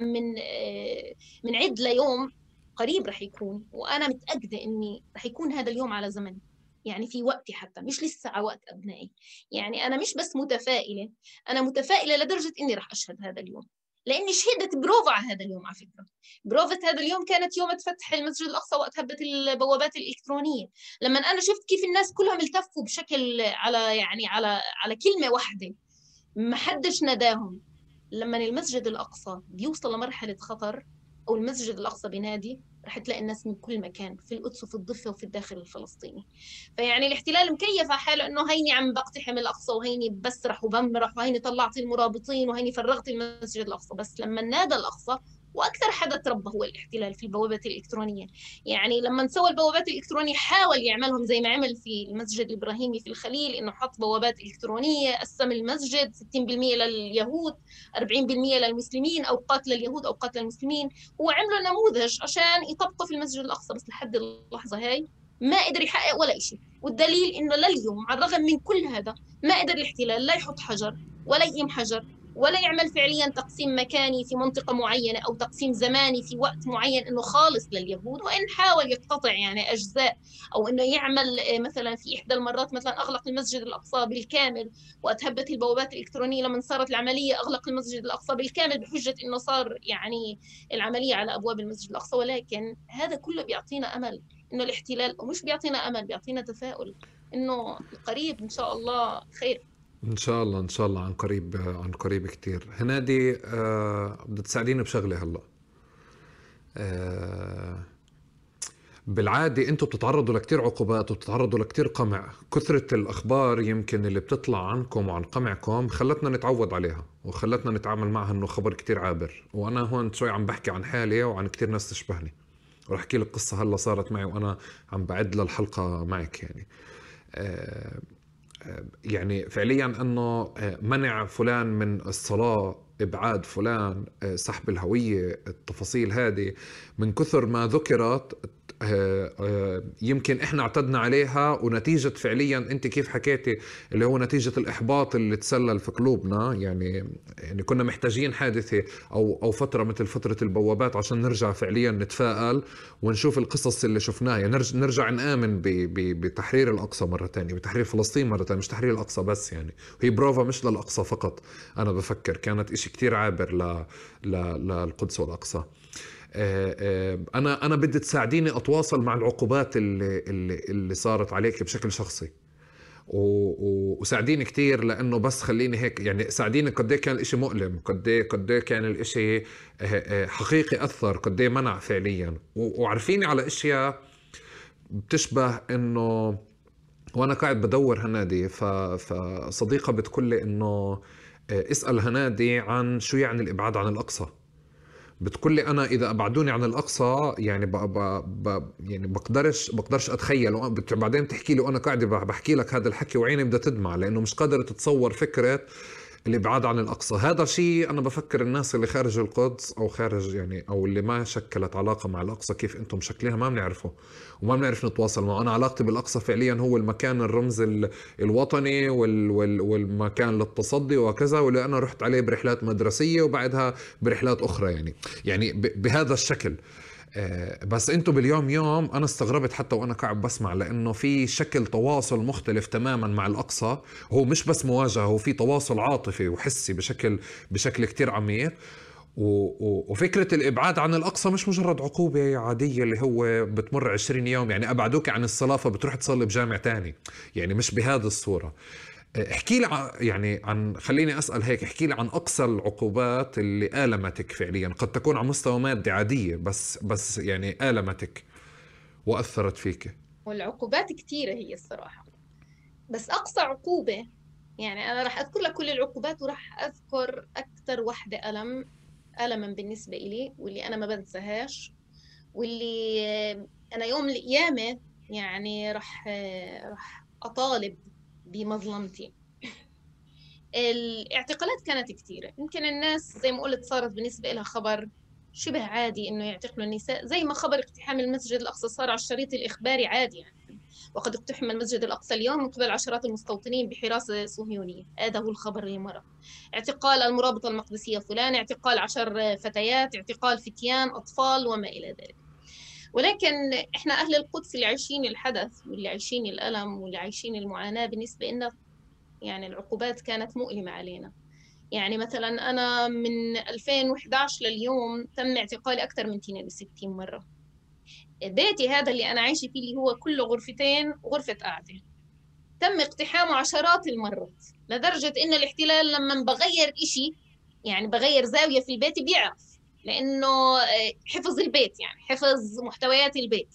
من آه، من ليوم قريب رح يكون وأنا متأكدة إني رح يكون هذا اليوم على زمن يعني في وقتي حتى مش لسه على وقت أبنائي. يعني أنا مش بس متفائلة أنا متفائلة لدرجة إني رح أشهد هذا اليوم لإني شهدت بروفا على هذا اليوم على فكرة. بروفة هذا اليوم كانت يوم فتح المسجد الأقصى وقت هبت البوابات الإلكترونية. لما أنا شفت كيف الناس كلهم التفوا بشكل على يعني على على كلمة واحدة ما حدش ناداهم. لما المسجد الأقصى بيوصل لمرحلة خطر أو المسجد الأقصى بينادي رح تلاقي الناس من كل مكان في القدس وفي الضفة وفي الداخل الفلسطيني. فيعني الاحتلال مكيف على حاله إنه هيني عم بقتحم الأقصى وهيني بسرح وبمرح وهيني طلعت المرابطين وهيني فرغت المسجد الأقصى. بس لما نادى الأقصى وأكثر حدا تربى هو الاحتلال في البوابات الإلكترونية. يعني لما سوى البوابات الإلكترونية حاول يعملهم زي ما عمل في المسجد الإبراهيمي في الخليل إنه حط بوابات إلكترونية قسم المسجد 60% لليهود 40% للمسلمين اوقات لليهود اوقات للمسلمين هو عمله نموذج عشان يطبقه في المسجد الأقصى بس لحد اللحظة هاي. ما قدر يحقق ولا شيء والدليل إنه لليوم على الرغم من كل هذا ما قدر الاحتلال لا يحط حجر ولا يقيم حجر. ولا يعمل فعليا تقسيم مكاني في منطقة معينة أو تقسيم زماني في وقت معين أنه خالص لليهود وإن حاول يقتطع يعني أجزاء أو أنه يعمل آه، مثلا في إحدى المرات مثلا أغلق المسجد الأقصى بالكامل وأتهبت البوابات الإلكترونية لما صارت العملية أغلق المسجد الأقصى بالكامل بحجة أنه صار يعني العملية على أبواب المسجد الأقصى. ولكن هذا كله بيعطينا أمل إنه الاحتلال ومش بيعطينا أمل بيعطينا تفاؤل إنه قريب إن شاء الله خير. إن شاء الله إن شاء الله عن قريب عن قريب كتير. هنادي آه بدها تساعديني بشغلة هلأ. آه بالعادة أنتم بتتعرضوا لكتير عقوبات وبتتعرضوا لكتير قمع. كثرة الأخبار يمكن اللي بتطلع عنكم وعن قمعكم خلتنا نتعود عليها وخلتنا نتعامل معها إنه خبر كتير عابر. وأنا هون شوي عم بحكي عن حالي وعن كتير ناس تشبهني. ورح أحكي لك قصة هلأ صارت معي وأنا عم بعد للحلقة معك يعني. آه يعني فعليا أنه آه، منع فلان من الصلاة إبعاد فلان آه، سحب الهوية التفاصيل هذه. من كثر ما ذكرت آه، آه، يمكن إحنا اعتدنا عليها ونتيجة فعليا أنت كيف حكيتي اللي هو نتيجة الإحباط اللي تسلل في قلوبنا. يعني يعني كنا محتاجين حادثة أو أو فترة مثل فترة البوابات عشان نرجع فعليا نتفائل ونشوف القصص اللي شفناها. يعني نرجع, نآمن بتحرير الأقصى مرة ثانية بتحرير فلسطين مرة ثانية مش تحرير الأقصى بس يعني. هي بروفا مش للأقصى فقط أنا بفكر. كانت اشي كتير عابر ل... ل... للقدس والأقصى. آه، آه، أنا أنا بدي تساعديني أتواصل مع العقوبات اللي اللي, اللي صارت عليك بشكل شخصي. وساعديني كثير لأنه بس خليني هيك يعني ساعديني قد إيه كان الإشي مؤلم قد إيه قد إيه كان الإشي آه، حقيقي أثر قد إيه منع فعليا. وعرفيني على أشياء بتشبه إنه وأنا قاعد بدور هنادي فصديقة بتقول لي إنه اسأل هنادي عن شو يعني الإبعاد عن الأقصى. بتقول لي أنا إذا أبعدوني عن الأقصى يعني ب... ب... ب... يعني بقدرش بقدرش أتخيل. بعدين تحكي لي وأنا قاعدة بحكي لك هذا الحكي وعيني بدها تدمع لأنه مش قادر تتصور فكرة الابعاد عن الأقصى. هذا شيء أنا بفكر الناس اللي خارج القدس أو خارج يعني أو اللي ما شكلت علاقة مع الأقصى كيف أنتم شكلها ما بنعرفه وما بنعرف نتواصل معه. أنا علاقتي بالأقصى فعليا هو المكان الرمز الوطني وال وال والمكان للتصدي وكذا واللي أنا رحت عليه برحلات مدرسية وبعدها برحلات أخرى يعني. يعني بهذا الشكل. بس أنتم باليوم يوم أنا استغربت حتى وأنا قاعد بسمع لأنه في شكل تواصل مختلف تماما مع الأقصى. هو مش بس مواجهة هو في تواصل عاطفي وحسي بشكل بشكل كتير عميق. وفكرة الإبعاد عن الأقصى مش مجرد عقوبة عادية اللي هو بتمر 20 يوم يعني أبعدوك عن الصلاة فبتروح تصلي بجامع تاني يعني مش بهذه الصورة. احكي لي يعني عن خليني أسأل هيك احكي لي عن أقصى العقوبات اللي آلمتك فعليا. قد تكون على مستوى مادي عادية بس بس يعني آلمتك وأثرت فيك. والعقوبات كثيره هي الصراحة. بس أقصى عقوبة يعني أنا راح أذكر لك كل العقوبات وراح أذكر أكثر وحدة ألم ألما بالنسبة إلي واللي أنا ما بنساهاش واللي أنا يوم القيامة يعني راح راح أطالب بمظلمتي. الاعتقالات كانت كثيرة يمكن الناس زي ما قلت صارت بالنسبة لها خبر شبه عادي إنه يعتقلوا النساء زي ما خبر اقتحام المسجد الأقصى صار على الشريط الإخباري عادي يعني. وقد اقتحم المسجد الأقصى اليوم من قبل عشرات المستوطنين بحراسة صهيونية. هذا هو الخبر اللي مر اعتقال المرابطة المقدسية فلان اعتقال عشر فتيات اعتقال فتيان أطفال وما إلى ذلك. ولكن إحنا أهل القدس اللي عايشين الحدث واللي عايشين الألم واللي عايشين المعاناة بالنسبة لنا يعني العقوبات كانت مؤلمة علينا. يعني مثلا أنا من 2011 لليوم تم اعتقالي أكثر من 62 مرة. بيتي هذا اللي أنا عايشة فيه اللي هو كله غرفتين وغرفه قاعدة. تم اقتحامه عشرات المرات لدرجة ان الاحتلال لما بغير إشي يعني بغير زاوية في البيت بيعرف. لأنه آه، حفظ البيت يعني حفظ محتويات البيت.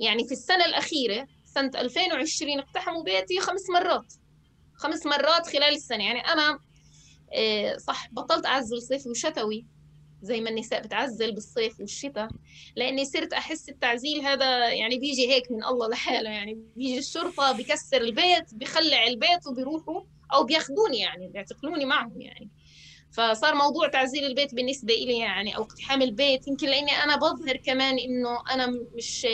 يعني في السنة الأخيرة سنة 2020 اقتحموا بيتي خمس مرات. خمس مرات خلال السنة. يعني أنا آه، صح بطلت أعزل صيفي وشتوي زي ما النساء بتعزل بالصيف والشتاء لأني صرت أحس التعزيل هذا يعني بيجي هيك من الله لحاله. يعني بيجي الشرطة بكسر البيت بخلع البيت وبيروحوا أو بياخذوني يعني بيعتقلوني معهم يعني. فصار موضوع تعزيل البيت بالنسبة إلي يعني أو اقتحام البيت. يمكن لأني أنا بظهر كمان إنه أنا مش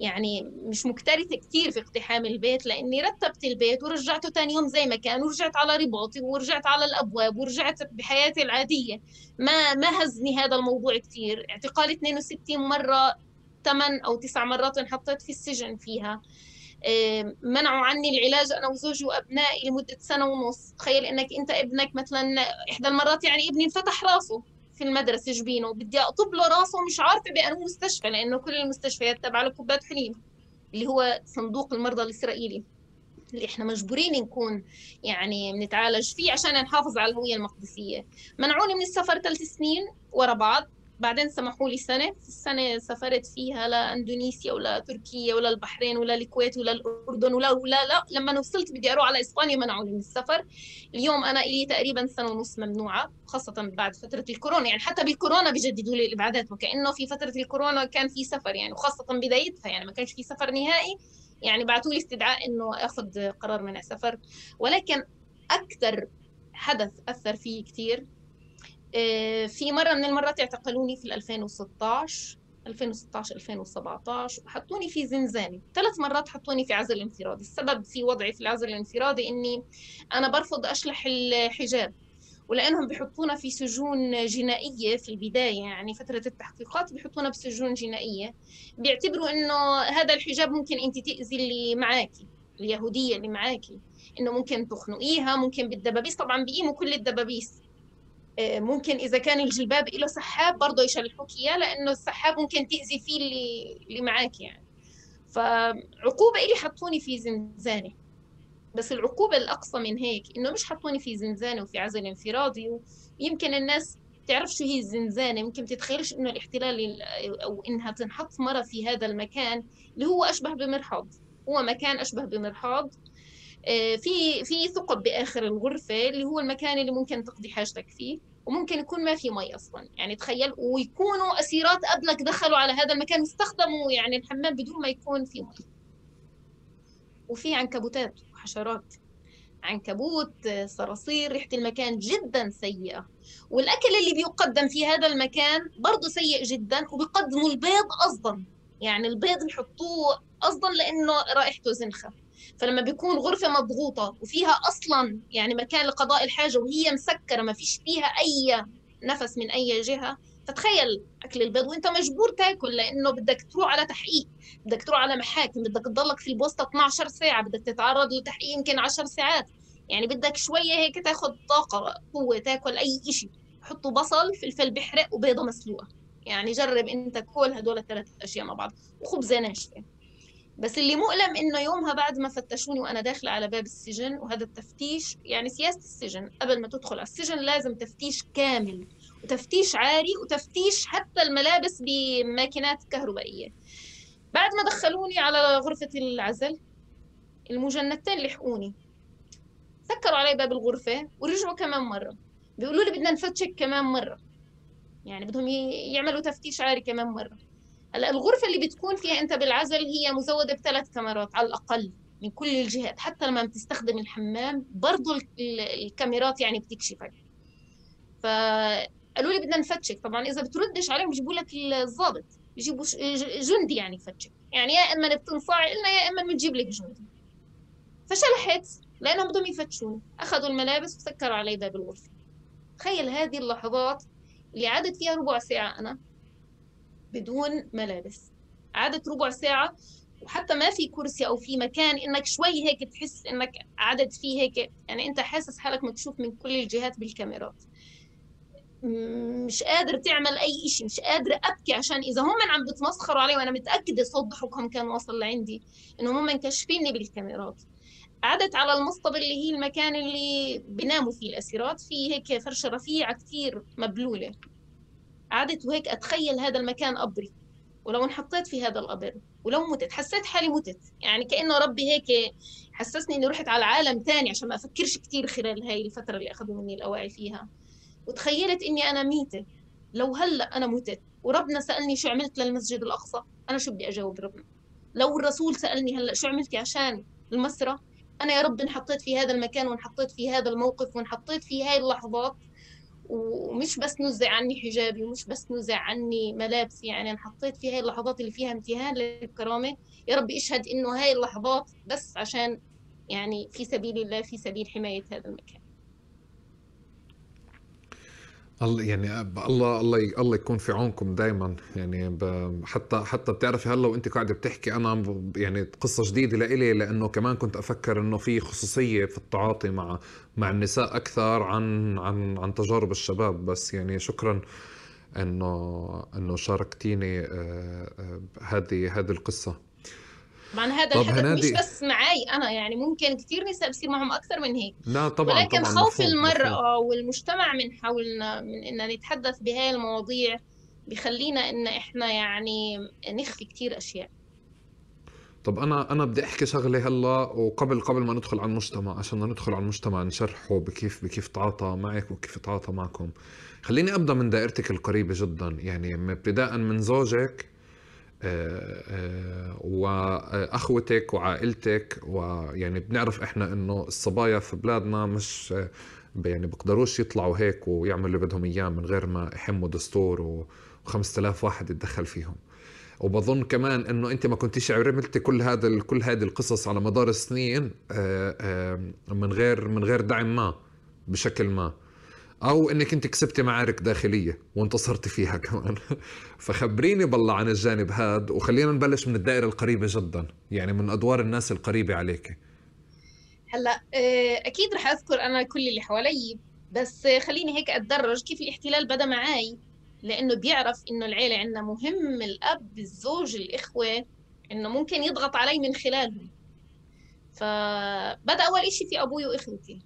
يعني مش مكترثة كثير في اقتحام البيت لأني رتبت البيت ورجعته ثاني يوم زي ما كان ورجعت على رباطي ورجعت على الأبواب ورجعت بحياتي العادية. ما ما هزني هذا الموضوع كثير اعتقال 62 مرة ثمان أو تسع مرات انحطيت في السجن فيها. منعوا عني العلاج أنا وزوجي وأبنائي لمدة سنة ونص. تخيل إنك أنت ابنك مثلا إحدى المرات يعني ابني انفتح راسه في المدرسة جبينه بدي أطب له راسه مش عارفة بأنه مستشفى لأنه كل المستشفيات تبع لكوبات حليب اللي هو صندوق المرضى الإسرائيلي اللي إحنا مجبورين نكون يعني بنتعالج فيه عشان نحافظ على الهوية المقدسية. منعوني من السفر ثلاث سنين ورا بعض. بعدين سمحوا لي سنة. السنة سافرت فيها لأندونيسيا ولا تركيا ولا البحرين ولا الكويت ولا الأردن ولا ولا لا لما وصلت بدي أروح على إسبانيا منعوني من السفر. اليوم أنا إلي تقريبا سنة ونص ممنوعة خاصة بعد فترة الكورونا. يعني حتى بالكورونا بيجددوا لي الإبعادات وكأنه في فترة الكورونا كان في سفر. يعني وخاصة بدايتها يعني ما كانش في سفر نهائي. يعني بعثوا لي استدعاء إنه آخذ قرار منع سفر. ولكن أكثر حدث أثر فيه كثير في مرة من المرات اعتقلوني في 2016 2016 2017 وحطوني في زنزانة ثلاث مرات حطوني في عزل انفرادي. السبب في وضعي في العزل الانفرادي إني أنا برفض أشلح الحجاب ولأنهم بحطونا في سجون جنائية في البداية يعني فترة التحقيقات بحطونا بسجون جنائية. بيعتبروا إنه هذا الحجاب ممكن أنت تأذي اللي معاكي اليهودية اللي معاكي إنه ممكن تخنقيها ممكن بالدبابيس. طبعا بيقيموا كل الدبابيس. آه، ممكن إذا كان الجلباب له سحاب برضه يشلحوك إياه لأنه السحاب ممكن تأذي فيه اللي اللي معك يعني. فعقوبة إلي حطوني في زنزانة. بس العقوبة الأقصى من هيك إنه مش حطوني في زنزانة وفي عزل انفرادي ويمكن الناس تعرف شو هي الزنزانة. يمكن تتخيلش إنه الاحتلال أو إنها تنحط مرة في هذا المكان اللي هو أشبه بمرحاض. هو مكان أشبه بمرحاض آه، في في ثقب بآخر الغرفة اللي هو المكان اللي ممكن تقضي حاجتك فيه وممكن يكون ما في مي أصلا. يعني تخيل ويكونوا أسيرات قبلك دخلوا على هذا المكان واستخدموا يعني الحمام بدون ما يكون في مي. وفي عنكبوتات وحشرات عنكبوت صراصير ريحة المكان جدا سيئة. والأكل اللي بيقدم في هذا المكان برضه سيء جدا وبيقدموا البيض أصلا. يعني البيض بيحطوه أصلا لأنه رائحته زنخة. فلما بيكون غرفة مضغوطة وفيها أصلا يعني مكان لقضاء الحاجة وهي مسكرة ما فيش فيها أي نفس من أي جهة فتخيل أكل البيض وأنت مجبور تاكل لأنه بدك تروح على تحقيق بدك تروح على محاكم بدك تضلك في البوسطة 12 ساعة بدك تتعرض لتحقيق يمكن 10 ساعات. يعني بدك شوية هيك تاخذ طاقة قوة تاكل أي شيء حطوا بصل فلفل بحرق وبيضة مسلوقة. يعني جرب أنت كل هدول الثلاث أشياء مع بعض. وخبزة ناشفة. بس اللي مؤلم إنه يومها بعد ما فتشوني وأنا داخلة على باب السجن وهذا التفتيش يعني سياسة السجن قبل ما تدخل على السجن لازم تفتيش كامل وتفتيش عاري وتفتيش حتى الملابس بماكينات كهربائية. بعد ما دخلوني على غرفة العزل المجندتين لحقوني. سكروا علي باب الغرفة ورجعوا كمان مرة. بيقولوا لي بدنا نفتشك كمان مرة. يعني بدهم يعملوا تفتيش عاري كمان مرة. هلا الغرفة اللي بتكون فيها أنت بالعزل هي مزودة بثلاث كاميرات على الأقل من كل الجهات حتى لما بتستخدم الحمام برضو الكاميرات يعني بتكشفك ف قالوا لي بدنا نفتشك طبعا إذا بتردش عليهم بيجيبوا لك الضابط بيجيبوا جندي يعني يفتشك يعني يا إما بتنصاع لنا يا إما بتجيب لك جندي. فشلحت لأنهم بدهم يفتشوني أخذوا الملابس وسكروا علي باب الغرفة. تخيل هذه اللحظات اللي عادت فيها ربع ساعة أنا بدون ملابس. عادت ربع ساعة وحتى ما في كرسي أو في مكان إنك شوي هيك تحس إنك عدد فيه هيك يعني أنت حاسس حالك مكشوف من كل الجهات بالكاميرات. مش قادر تعمل أي شيء مش قادره أبكي عشان إذا هم عم بتمسخروا علي وأنا متأكدة صوت ضحكهم كان واصل لعندي إنهم هم مكشفيني بالكاميرات. قعدت على المصطبة اللي هي المكان اللي بناموا فيه الأسيرات في هيك فرشة رفيعة كثير مبلولة. قعدت وهيك أتخيل هذا المكان قبري ولو انحطيت في هذا القبر ولو متت حسيت حالي متت. يعني كأنه ربي هيك حسسني إني رحت على عالم تاني عشان ما أفكرش كثير خلال هاي الفترة اللي أخذوا مني الأواعي فيها. وتخيلت إني أنا ميتة. لو هلأ أنا متت وربنا سألني شو عملت للمسجد الأقصى أنا شو بدي أجاوب ربنا؟ لو الرسول سألني هلأ شو عملتي عشان المسرى أنا يا رب انحطيت في هذا المكان وانحطيت في هذا الموقف وانحطيت في هاي اللحظات. ومش بس نزع عني حجابي ومش بس نزع عني ملابسي يعني انحطيت في هاي اللحظات اللي فيها امتهان للكرامة. يا رب اشهد إنه هاي اللحظات بس عشان يعني في سبيل الله في سبيل حماية هذا المكان. الله يعني الله الله الله يكون في عونكم دائما يعني حتى حتى بتعرفي هلا وأنت قاعدة بتحكي أنا يعني قصة جديدة لإلي لأنه كمان كنت أفكر إنه في خصوصية في التعاطي مع مع النساء أكثر عن عن عن تجارب الشباب. بس يعني شكرا انه إنه شاركتيني آه، آه، هذه هذه القصة. طبعا هذا الحدث مش بس معي أنا يعني ممكن كثير نساء بصير معهم أكثر من هيك. لا طبعا ولكن طبعا خوف المرأة والمجتمع من حولنا من إن نتحدث بهاي المواضيع بخلينا إن إحنا يعني نخفي كثير أشياء. طب أنا أنا بدي أحكي شغلة هلأ وقبل قبل ما ندخل على المجتمع عشان ندخل على المجتمع نشرحه بكيف بكيف تعاطى معك وكيف تعاطى معكم. خليني أبدأ من دائرتك القريبة جدا يعني ابتداء من زوجك وأخوتك وعائلتك ويعني بنعرف إحنا إنه الصبايا في بلادنا مش يعني بيقدروش يطلعوا هيك ويعملوا اللي بدهم إياه من غير ما يحموا دستور و5000 واحد يتدخل فيهم. وبظن كمان إنه أنت ما كنتيش عملتي كل هذا كل هذه القصص على مدار السنين آه، من غير من غير دعم ما بشكل ما. أو إنك أنت كسبتي معارك داخلية وانتصرتي فيها كمان. فخبريني بالله عن الجانب هذا وخلينا نبلش من الدائرة القريبة جدا يعني من أدوار الناس القريبة عليك. هلأ آه، أكيد رح أذكر أنا كل اللي حوالي بس خليني هيك أتدرج كيف الاحتلال بدا معي لأنه بيعرف إنه العيلة عندنا مهم الأب الزوج الإخوة إنه ممكن يضغط علي من خلالهم. فبدأ أول إشي في أبوي وإخوتي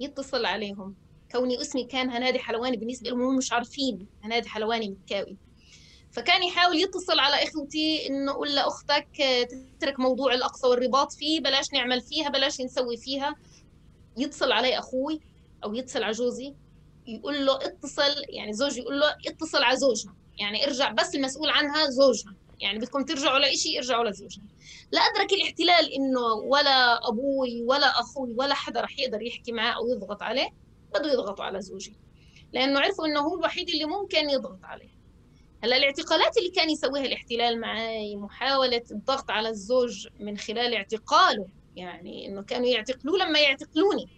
يتصل عليهم. كوني اسمي كان هنادي حلواني بالنسبة لهم هم مش عارفين هنادي حلواني مكاوي فكان يحاول يتصل على إخوتي إنه قول لأختك تترك موضوع الأقصى والرباط فيه بلاش نعمل فيها بلاش نسوي فيها. يتصل علي أخوي أو يتصل على جوزي يقول له اتصل يعني زوجي يقول له اتصل على زوجها. يعني ارجع بس المسؤول عنها زوجها. يعني بدكم ترجعوا لإشي ارجعوا لزوجها. لا أدرك الاحتلال إنه ولا أبوي ولا أخوي ولا حدا رح يقدر يحكي معاه أو يضغط عليه. بدوا يضغطوا على زوجي لأنه عرفوا إنه هو الوحيد اللي ممكن يضغط عليه. هلأ الاعتقالات اللي كان يسويها الاحتلال معي محاولة الضغط على الزوج من خلال اعتقاله يعني إنه كانوا يعتقلوه لما يعتقلوني.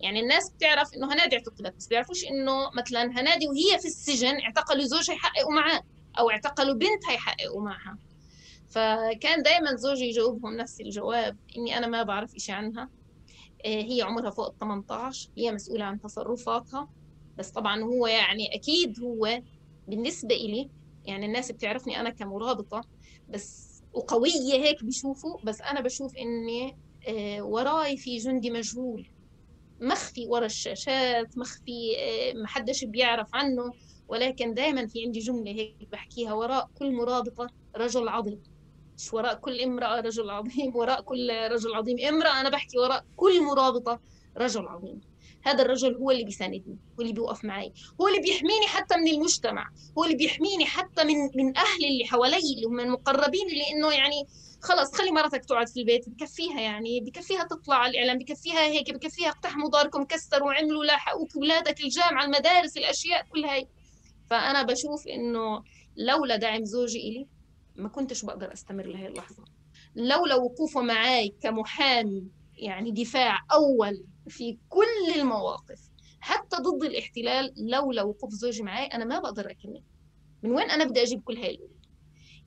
يعني الناس بتعرف إنه هنادي اعتقلت بس بيعرفوش إنه مثلا هنادي وهي في السجن اعتقلوا زوجها يحققوا معاه أو اعتقلوا بنتها يحققوا معها. فكان دائما زوجي يجاوبهم نفس الجواب إني أنا ما بعرف شيء عنها. هي عمرها فوق ال 18 هي مسؤولة عن تصرفاتها. بس طبعا هو يعني أكيد هو بالنسبة إلي يعني الناس بتعرفني أنا كمرابطة بس وقوية هيك بيشوفوا بس أنا بشوف إني آه، وراي في جندي مجهول. مخفي ورا الشاشات مخفي آه، محدش بيعرف عنه. ولكن دائما في عندي جملة هيك بحكيها وراء كل مرابطة رجل عظيم مش وراء كل امرأة رجل عظيم وراء كل رجل عظيم. امرأة أنا بحكي وراء كل مرابطة رجل عظيم. هذا الرجل هو اللي بيساندني هو اللي بيوقف معي هو اللي بيحميني حتى من المجتمع هو اللي بيحميني حتى من من أهلي اللي حوالي اللي هم المقربين اللي انه يعني خلص خلي مرتك تقعد في البيت بكفيها يعني بكفيها تطلع على الإعلام بكفيها هيك بكفيها اقتحموا داركم كسروا وعملوا لاحقوك اولادك الجامعة المدارس الأشياء كل هاي. فأنا بشوف إنه لولا دعم زوجي إلي ما كنتش بقدر أستمر لهي اللحظة. لولا وقوفه معي كمحامي يعني دفاع أول في كل المواقف حتى ضد الاحتلال لولا وقوف زوجي معي أنا ما بقدر أكمل. من وين أنا بدي أجيب كل هاي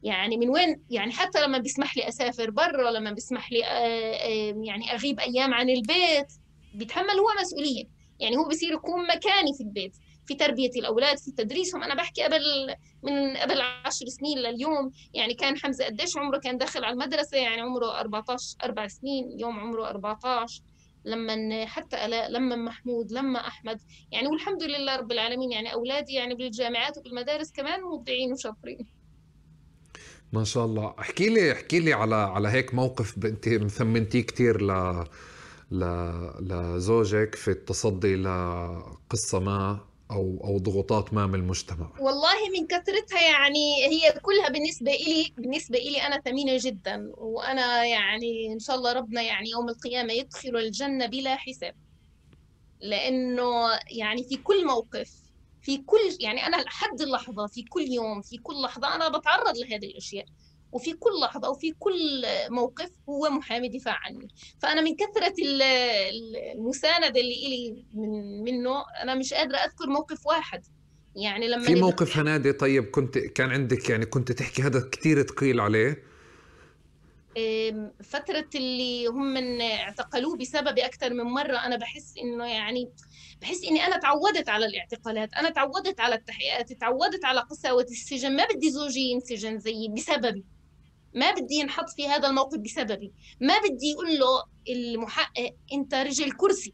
يعني من وين يعني حتى لما بيسمح لي أسافر برا لما بيسمح لي آه، يعني أغيب أيام عن البيت بيتحمل هو مسؤولية. يعني هو بصير يكون مكاني في البيت. في تربية الأولاد في تدريسهم. أنا بحكي قبل من قبل عشر سنين لليوم يعني كان حمزة قديش عمره كان داخل على المدرسة يعني عمره 14 أربع سنين اليوم عمره 14 لما حتى الاء لما محمود لما أحمد. يعني والحمد لله رب العالمين يعني أولادي يعني بالجامعات وبالمدارس كمان مبدعين وشاطرين. ما شاء الله. احكي لي احكي لي على على هيك موقف انت مثمنتيه كثير ل ل لزوجك في التصدي لقصة ما. أو أو ضغوطات ما من المجتمع. والله من كثرتها يعني هي كلها بالنسبة لي بالنسبة لي أنا ثمينة جدا وأنا يعني إن شاء الله ربنا يعني يوم القيامة يدخل الجنة بلا حساب. لأنه يعني في كل موقف في كل يعني أنا لحد اللحظة في كل يوم في كل لحظة أنا بتعرض لهذه الأشياء. وفي كل لحظة وفي كل موقف هو محامي دفاع عني. فأنا من كثرة المساندة اللي إلي من منه أنا مش قادرة أذكر موقف واحد. يعني لما في موقف هنادي؟ طيب كنت كان عندك يعني كنت تحكي هذا كثير ثقيل عليه؟ فترة اللي هم من اعتقلوه بسبب أكثر من مرة أنا بحس إنه يعني بحس إني أنا تعودت على الاعتقالات أنا تعودت على التحقيقات تعودت على قساوة السجن ما بدي زوجي ينسجن زيي بسببي. ما بدي ينحط في هذا الموقف بسببي. ما بدي يقول له المحقق أنت رجل كرسي.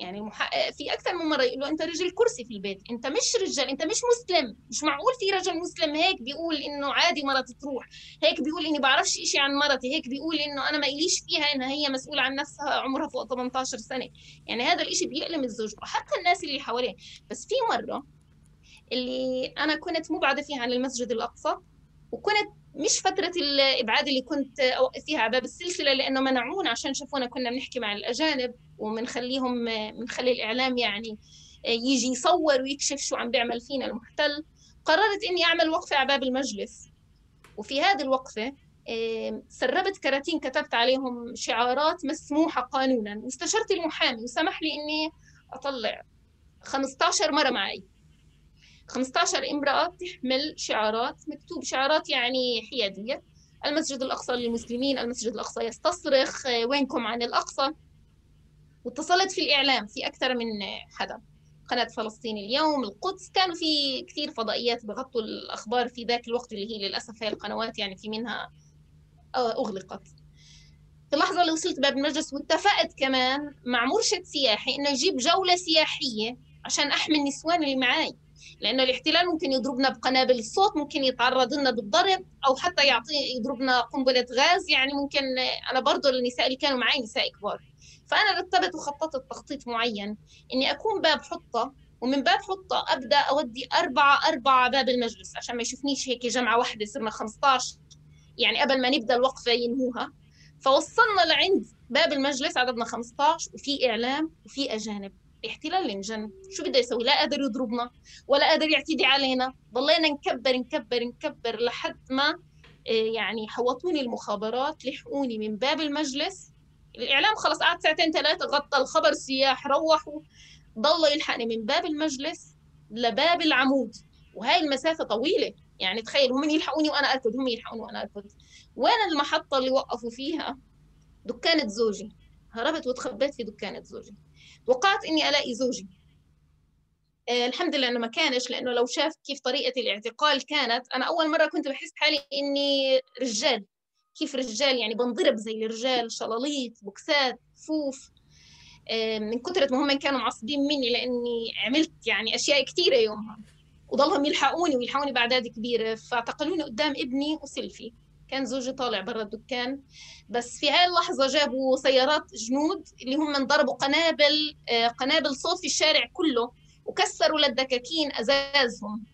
يعني المحقق في أكثر من مرة يقول له أنت رجل كرسي في البيت. أنت مش رجال أنت مش مسلم. مش معقول في رجل مسلم هيك بيقول إنه عادي مرتي تروح. هيك بيقول إني بعرفش شيء عن مرتي هيك بيقول إنه أنا ما إليش فيها إنها هي مسؤولة عن نفسها عمرها فوق 18 سنة. يعني هذا الشيء بيألم الزوج وحتى الناس اللي حواليه. بس في مرة اللي أنا كنت مبعده فيها عن المسجد الأقصى وكنت مش فترة الإبعاد اللي كنت أوقف فيها على باب السلسلة لأنه منعونا عشان شافونا كنا بنحكي مع الأجانب ومنخليهم منخلي الإعلام يعني يجي يصور ويكشف شو عم بيعمل فينا المحتل. قررت إني أعمل وقفة على باب المجلس. وفي هذه الوقفة سربت كراتين كتبت عليهم شعارات مسموحة قانونا. واستشرت المحامي وسمح لي إني أطلع. 15 مرة معي. 15 امرأة تحمل شعارات مكتوب شعارات يعني حيادية. المسجد الأقصى للمسلمين المسجد الأقصى يستصرخ وينكم عن الأقصى. واتصلت في الإعلام في أكثر من حدا. قناة فلسطين اليوم القدس. كانوا في كثير فضائيات بغطوا الأخبار في ذاك الوقت اللي هي للأسف هي القنوات يعني في منها أغلقت. في اللحظة اللي وصلت باب المجلس واتفقت كمان مع مرشد سياحي إنه يجيب جولة سياحية عشان أحمي النسوان اللي معاي. لأنه الاحتلال ممكن يضربنا بقنابل الصوت ممكن يتعرض لنا بالضرب أو حتى يعطي يضربنا قنبلة غاز. يعني ممكن أنا برضه النساء اللي كانوا معي نساء كبار. فأنا رتبت وخططت تخطيط معين إني أكون باب حطة. ومن باب حطة أبدأ أودي أربعة أربعة باب المجلس عشان ما يشوفنيش هيك جمعة واحدة صرنا 15 يعني قبل ما نبدأ الوقفة ينهوها. فوصلنا لعند باب المجلس عددنا 15 وفي إعلام وفي أجانب. الاحتلال انجن شو بده يسوي؟ لا قادر يضربنا ولا قادر يعتدي علينا. ضلينا نكبر نكبر نكبر لحد ما آه، يعني حوطوني المخابرات لحقوني من باب المجلس. الإعلام خلص قعد ساعتين ثلاثة غطى الخبر السياح روحوا. ضل يلحقني من باب المجلس لباب العمود. وهي المسافة طويلة. يعني تخيل هم يلحقوني وأنا أركض هم يلحقوني وأنا أركض. وين المحطة اللي وقفوا فيها؟ دكانة زوجي. هربت وتخبيت في دكانة زوجي. توقعت إني ألاقي زوجي. آه الحمد لله إنه ما كانش لأنه لو شاف كيف طريقة الاعتقال كانت أنا أول مرة كنت بحس حالي إني رجال. كيف رجال؟ يعني بنضرب زي الرجال شلاليط بوكسات فوف. آه من كثرة ما هم كانوا معصبين مني لأني عملت يعني أشياء كثيره يومها. وضلهم يلحقوني ويلحقوني بأعداد كبيرة. فاعتقلوني قدام ابني وسيلفي كان زوجي طالع برا الدكان. بس في هاي اللحظة جابوا سيارات جنود اللي هم انضربوا قنابل آه، قنابل صوت في الشارع كله وكسروا للدكاكين أزازهم.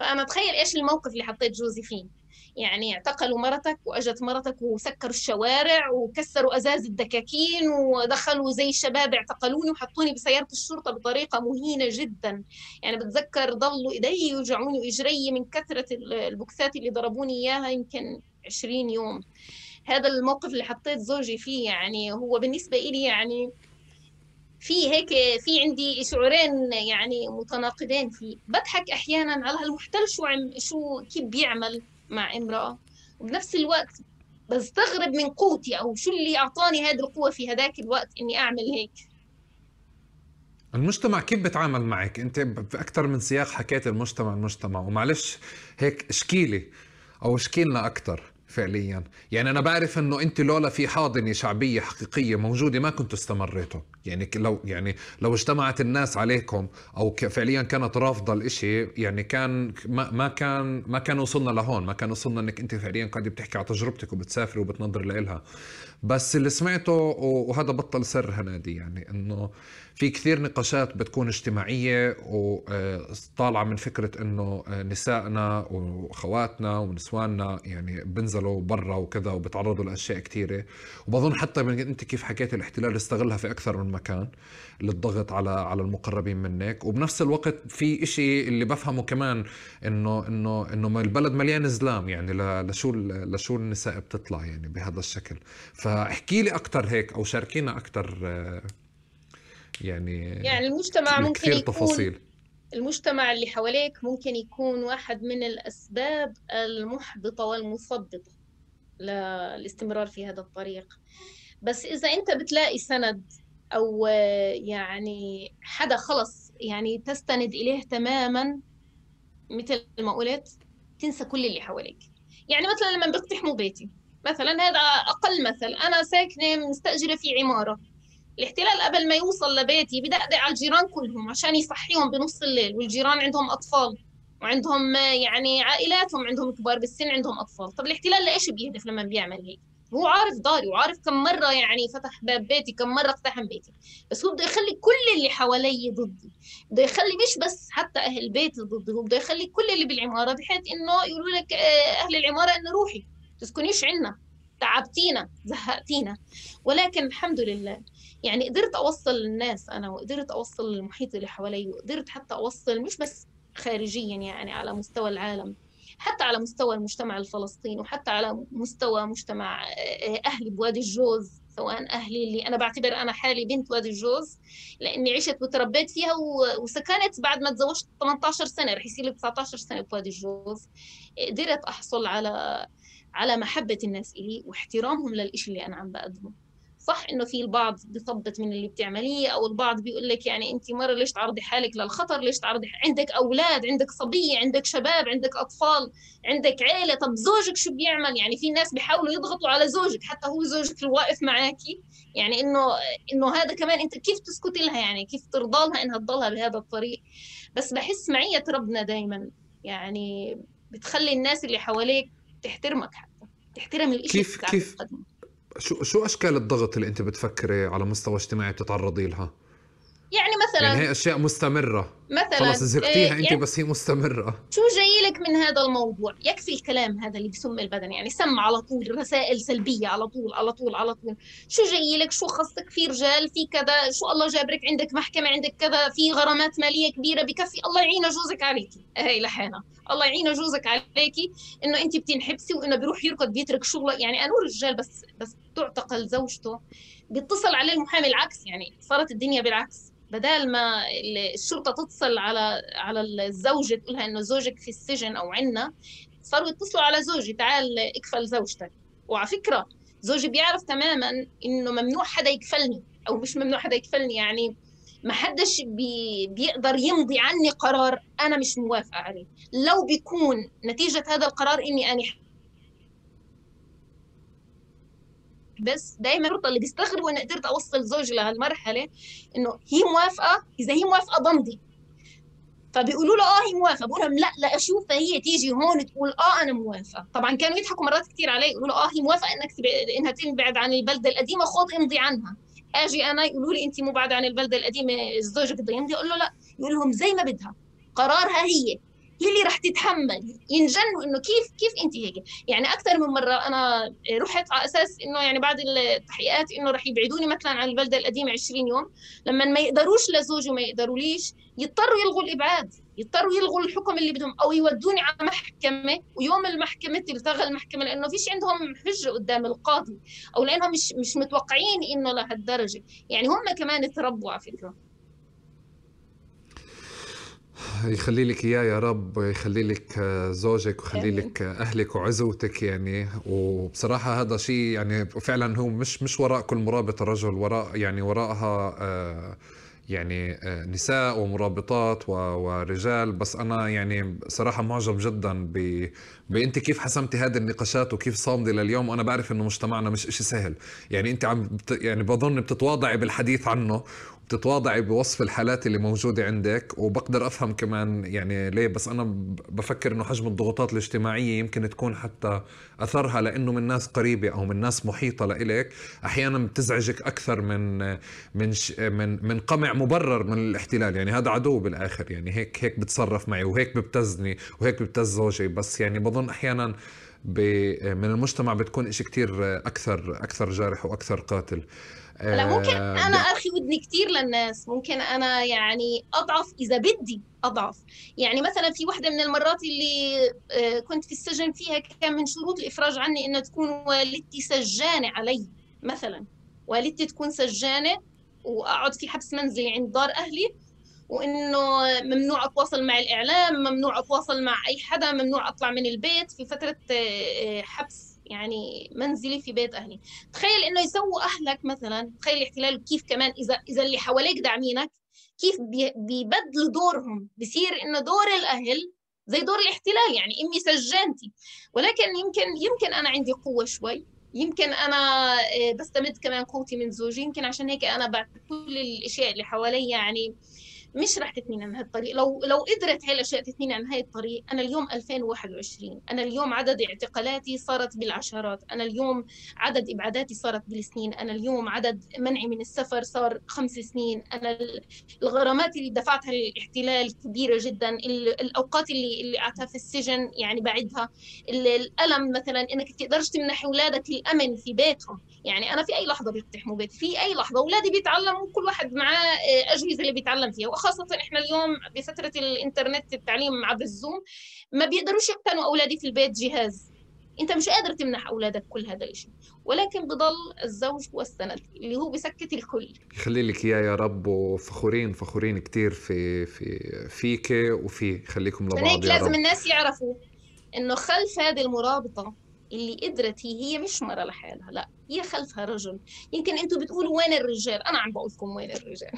فأنا تخيل إيش الموقف اللي حطيت جوزي فيه. يعني اعتقلوا مرتك وأجت مرتك وسكروا الشوارع وكسروا أزاز الدكاكين ودخلوا زي الشباب اعتقلوني وحطوني بسيارة الشرطة بطريقة مهينة جدا. يعني بتذكر ضلوا إيدي يوجعوني وإجري من كثرة البوكسات اللي ضربوني إياها. يمكن 20 يوم. هذا الموقف اللي حطيت زوجي فيه يعني هو بالنسبة إلي يعني في هيك في عندي شعورين يعني متناقضين فيه. بضحك أحيانا على هالمحتل شو عم شو كيف بيعمل مع امرأة. وبنفس الوقت بستغرب من قوتي أو شو اللي أعطاني هذه القوة في هذاك الوقت إني أعمل هيك. المجتمع كيف بتعامل معك؟ أنت في أكثر من سياق حكيت المجتمع المجتمع. ومعلش هيك اشكيلي أو اشكيلنا أكثر فعليا. يعني أنا بعرف إنه أنت لولا في حاضنة شعبية حقيقية موجودة ما كنتوا استمريتوا. يعني لو يعني لو اجتمعت الناس عليكم أو فعليا كانت رافضة الإشي يعني كان ما, ما كان ما كان وصلنا لهون. ما كان وصلنا إنك أنت فعليا قاعدة بتحكي على تجربتك وبتسافري وبتنظر لها بس اللي سمعته وهذا بطل سر هنادي يعني إنه في كثير نقاشات بتكون اجتماعية وطالعة من فكرة إنه نسائنا واخواتنا ونسواننا يعني بنزلوا برا وكذا وبتعرضوا لأشياء كثيرة. وبظن حتى من أنت كيف حكيت الاحتلال استغلها في أكثر من مكان للضغط على على المقربين منك. وبنفس الوقت في إشي اللي بفهمه كمان إنه إنه إنه البلد مليان زلام يعني لشو لشو النساء بتطلع يعني بهذا الشكل. فاحكي لي أكثر هيك أو شاركينا أكثر يعني يعني المجتمع ممكن يكون تفاصيل. المجتمع اللي حواليك ممكن يكون واحد من الأسباب المحبطة والمثبطة للاستمرار في هذا الطريق. بس إذا أنت بتلاقي سند أو يعني حدا خلص يعني تستند إليه تماما مثل ما قلت تنسى كل اللي حواليك. يعني مثلا لما بيقتحموا بيتي مثلا هذا أقل مثل أنا ساكنة مستأجرة في عمارة. الاحتلال قبل ما يوصل لبيتي بدقدق على الجيران كلهم عشان يصحيهم بنص الليل والجيران عندهم أطفال وعندهم يعني عائلاتهم عندهم كبار بالسن عندهم أطفال. طب الاحتلال لإيش بيهدف لما بيعمل هيك؟ هو عارف داري وعارف كم مرة يعني فتح باب بيتي كم مرة اقتحم بيتي. بس هو بده يخلي كل اللي حوالي ضدي بده يخلي مش بس حتى أهل بيتي ضدي هو بده يخلي كل اللي بالعمارة بحيث إنه يقولوا لك آه، أهل العمارة إنه روحي تسكنيش عنا تعبتينا زهقتينا. ولكن الحمد لله يعني قدرت أوصل للناس أنا وقدرت أوصل للمحيط اللي حوالي وقدرت حتى أوصل مش بس خارجيا يعني على مستوى العالم حتى على مستوى المجتمع الفلسطيني وحتى على مستوى مجتمع آه، أهلي بوادي الجوز سواء أهلي اللي أنا بعتبر أنا حالي بنت وادي الجوز لأني عشت وتربيت فيها وسكنت بعد ما تزوجت 18 سنة رح يصير لي 19 سنة بوادي الجوز. قدرت أحصل على على محبة الناس إلي واحترامهم للإشي اللي أنا عم بقدمه. صح إنه في البعض بثبت من اللي بتعمليه أو البعض بيقول لك يعني انت مرة ليش تعرضي حالك للخطر؟ ليش تعرضي عندك أولاد عندك صبية عندك شباب عندك أطفال عندك عيلة طب زوجك شو بيعمل؟ يعني في ناس بيحاولوا يضغطوا على زوجك حتى هو زوجك الواقف معاكي يعني إنه إنه هذا كمان أنت كيف تسكتي لها؟ يعني كيف ترضى لها إنها تضلها بهذا الطريق؟ بس بحس معية ربنا دائما يعني بتخلي الناس اللي حواليك تحترمك حتى تحترم الشيء كيف كيف شو شو أشكال الضغط اللي أنت بتفكري على مستوى اجتماعي بتتعرضي لها؟ يعني مثلا يعني هي أشياء مستمرة. مثلا خلص زهقتيها آه، انت يعني بس هي مستمرة. شو جاي لك من هذا الموضوع؟ يكفي الكلام هذا اللي بسم البدن يعني سم على طول رسائل سلبية على طول على طول على طول. شو جاي لك؟ شو خصك؟ في رجال؟ في كذا؟ شو الله جابرك عندك محكمة؟ عندك كذا؟ في غرامات مالية كبيرة؟ بكفي الله يعين جوزك عليكي. هي لحالها. الله يعين جوزك عليكي إنه انت بتنحبسي وإنه بيروح يركض بيترك شغله. يعني أنا الرجال بس بس تعتقل زوجته بيتصل عليه المحامي العكس. يعني صارت الدنيا بالعكس. بدال ما الشرطة تتصل على على الزوجة تقولها إنه زوجك في السجن أو عنا صاروا يتصلوا على زوجي تعال اكفل زوجتك. وعلى فكرة زوجي بيعرف تماما إنه ممنوع حدا يكفلني أو مش ممنوع حدا يكفلني يعني ما حدش بي بيقدر يمضي عني قرار أنا مش موافقة عليه. لو بيكون نتيجة هذا القرار إني أنا بس دائما الشرطه اللي بيستغربوا اني قدرت اوصل زوجي لهالمرحلة إنه هي موافقة إذا هي موافقة بمضي فبيقولوا له آه هي موافقة بقول لهم لا لا اشوفها هي تيجي هون تقول آه أنا موافقة. طبعا كانوا يضحكوا مرات كثير علي يقولوا له آه هي موافقة إنك تب... إنها تنبعد عن البلدة القديمة خذ امضي عنها. آجي أنا يقولوا لي انت مبعده عن البلدة القديمة زوجك بده يمضي أقول له لا. يقول لهم زي ما بدها قرارها هي. هي اللي رح تتحمل. ينجنوا إنه كيف كيف أنت هيك. يعني أكثر من مرة أنا رحت على أساس إنه يعني بعد التحقيقات إنه رح يبعدوني مثلا عن البلده القديمه 20 يوم. لما ما يقدروش لزوجي وما يقدروليش يضطروا يلغوا الإبعاد. يضطروا يلغوا الحكم اللي بدهم أو يودوني على محكمة. ويوم المحكمة تلتغى المحكمة لأنه فيش عندهم حجة قدام القاضي أو لأنهم مش مش متوقعين إنه لهالدرجة. يعني هم كمان تربوا على فكرة. يخلي لك إياه يا رب ويخلي لك زوجك ويخلي لك أهلك وعزوتك يعني. وبصراحة هذا شيء يعني فعلا هو مش مش وراء كل مرابط رجل وراء يعني وراءها آه يعني آه، نساء ومرابطات ورجال. بس أنا يعني صراحة معجب جدا ب بأنت كيف حسمتي هذه النقاشات وكيف صامدة لليوم. وأنا بعرف إنه مجتمعنا مش إشي سهل. يعني أنت عم بت يعني بظن بتتواضعي بالحديث عنه. بتتواضعي بوصف الحالات اللي موجودة عندك وبقدر أفهم كمان يعني ليه بس أنا بفكر إنه حجم الضغوطات الاجتماعية يمكن تكون حتى أثرها لأنه من ناس قريبة أو من ناس محيطة لإلك. أحيانا بتزعجك أكثر من من من من قمع مبرر من الاحتلال. يعني هذا عدو بالآخر يعني هيك هيك بتصرف معي وهيك ببتزني وهيك ببتز زوجي. بس يعني بظن أحيانا من المجتمع بتكون إشي كتير أكثر أكثر جارح وأكثر قاتل. لا ممكن آه، أنا ارخي ودني كثير للناس ممكن أنا يعني أضعف إذا بدي أضعف. يعني مثلا في وحدة من المرات اللي آه، كنت في السجن فيها كان من شروط الإفراج عني إنه تكون والدتي سجانة علي مثلا. والدتي تكون سجانة وأقعد في حبس منزلي عند دار أهلي وإنه ممنوع أتواصل مع الإعلام ممنوع أتواصل مع أي حدا ممنوع أطلع من البيت في فترة آه، حبس. يعني منزلي في بيت أهلي. تخيل إنه يسووا أهلك مثلا تخيل الاحتلال كيف كمان إذا إذا اللي حواليك داعمينك كيف بيبدلوا دورهم. بصير إنه دور الأهل زي دور الاحتلال يعني امي سجنتي. ولكن يمكن يمكن أنا عندي قوة شوي. يمكن أنا آه، بستمد كمان قوتي من زوجي. يمكن عشان هيك أنا بعد كل الأشياء اللي حوالي يعني مش رح تثنينا عن هالطريق لو لو قدرت هاي الأشياء تثنينا عن هاي الطريق أنا اليوم 2021 أنا اليوم عدد اعتقالاتي صارت بالعشرات أنا اليوم عدد إبعاداتي صارت بالسنين أنا اليوم عدد منعي من السفر صار خمس سنين أنا الغرامات اللي دفعتها للاحتلال كبيرة جدا الأوقات اللي اللي قعدتها في السجن يعني بعدها الألم مثلا إنك تقدرش تمنح أولادك الأمن في بيتهم. يعني أنا في أي لحظة بيقتحموا بيتي في أي لحظة. اولادي بيتعلموا كل واحد معاه آه، أجهزة اللي بيتعلم فيها. وخاصة إحنا اليوم بفترة الإنترنت التعليم عبر الزوم ما بيقدروش يقتنوا أولادي في البيت جهاز. أنت مش قادر تمنح أولادك كل هذا الشيء ولكن بضل الزوج والسند اللي هو بسكت الكل. يخلي لك إياه يا رب وفخورين فخورين كثير في في فيك وفي خليكم لبعض هيك لازم. الناس يعرفوا إنه خلف هذه المرابطة اللي قدرت هي هي مش مرة لحالها لا هي خلفها رجل. يمكن أنتم بتقولوا وين الرجال؟ أنا عم بقول لكم وين الرجال.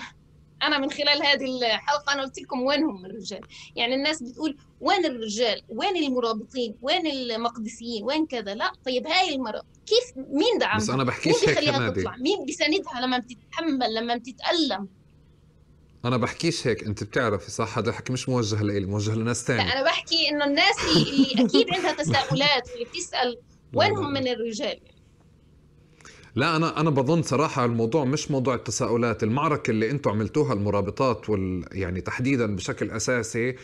أنا من خلال هذه الحلقة أنا قلت لكم وينهم الرجال. يعني الناس بتقول وين الرجال؟ وين المرابطين؟ وين المقدسيين؟ وين كذا؟ لا طيب هاي المرأة كيف مين دعمها؟ بس أنا بحكيش مين بخليها تطلع؟ مين بيساندها لما بتتحمل لما بتتألم؟ أنا بحكيش هيك أنت بتعرفي صح؟ هذا الحكي مش موجه لإلي موجه لناس ثانية لا أنا بحكي إنه الناس اللي أكيد عندها تساؤلات واللي بتسأل وين هم من الرجال لا أنا أنا بظن صراحة الموضوع مش موضوع التساؤلات المعركة اللي أنتم عملتوها المرابطات وال يعني تحديدا بشكل أساسي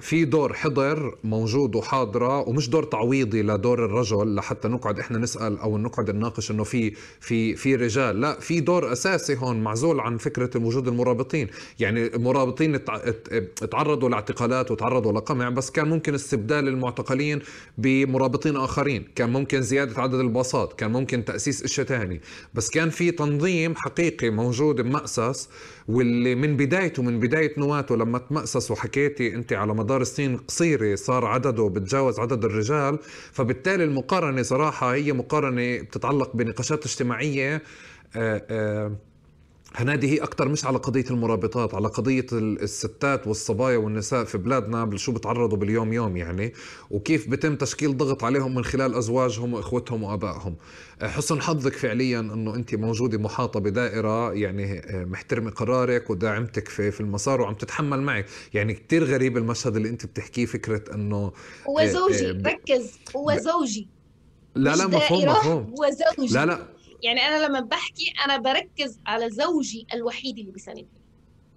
في دور حضر موجود وحاضرة ومش دور تعويضي لدور الرجل لحتى نقعد إحنا نسأل أو نقعد نناقش إنه في في في رجال. لا في دور أساسي هون معزول عن فكرة وجود المرابطين. يعني المرابطين تعرضوا لاعتقالات وتعرضوا لقمع بس كان ممكن استبدال المعتقلين بمرابطين آخرين. كان ممكن زيادة عدد الباصات كان ممكن تأسيس اشياء ثاني بس كان في تنظيم حقيقي موجود بمأسس واللي من بدايته من بداية نواته لما تمأسس وحكيتي أنت على مدار سنين قصيرة صار عدده بتجاوز عدد الرجال فبالتالي المقارنة صراحة هي مقارنة بتتعلق بنقاشات اجتماعية آآ آه، آآ آه، هنادي هي أكثر مش على قضية المرابطات على قضية الستات والصبايا والنساء في بلادنا شو بتعرضوا باليوم يوم يعني وكيف بتم تشكيل ضغط عليهم من خلال أزواجهم وإخوتهم وآبائهم. آه، حسن حظك فعليا إنه أنت موجودة محاطة بدائرة يعني آه، محترمة قرارك وداعمتك في في المسار وعم تتحمل معك يعني كثير غريب المشهد اللي أنت بتحكيه فكرة إنه هو آه، زوجي ركز هو زوجي. لا لا مفهوم مفهوم. هو زوجي. لا لا. يعني أنا لما بحكي أنا بركز على زوجي الوحيد اللي بيساندني.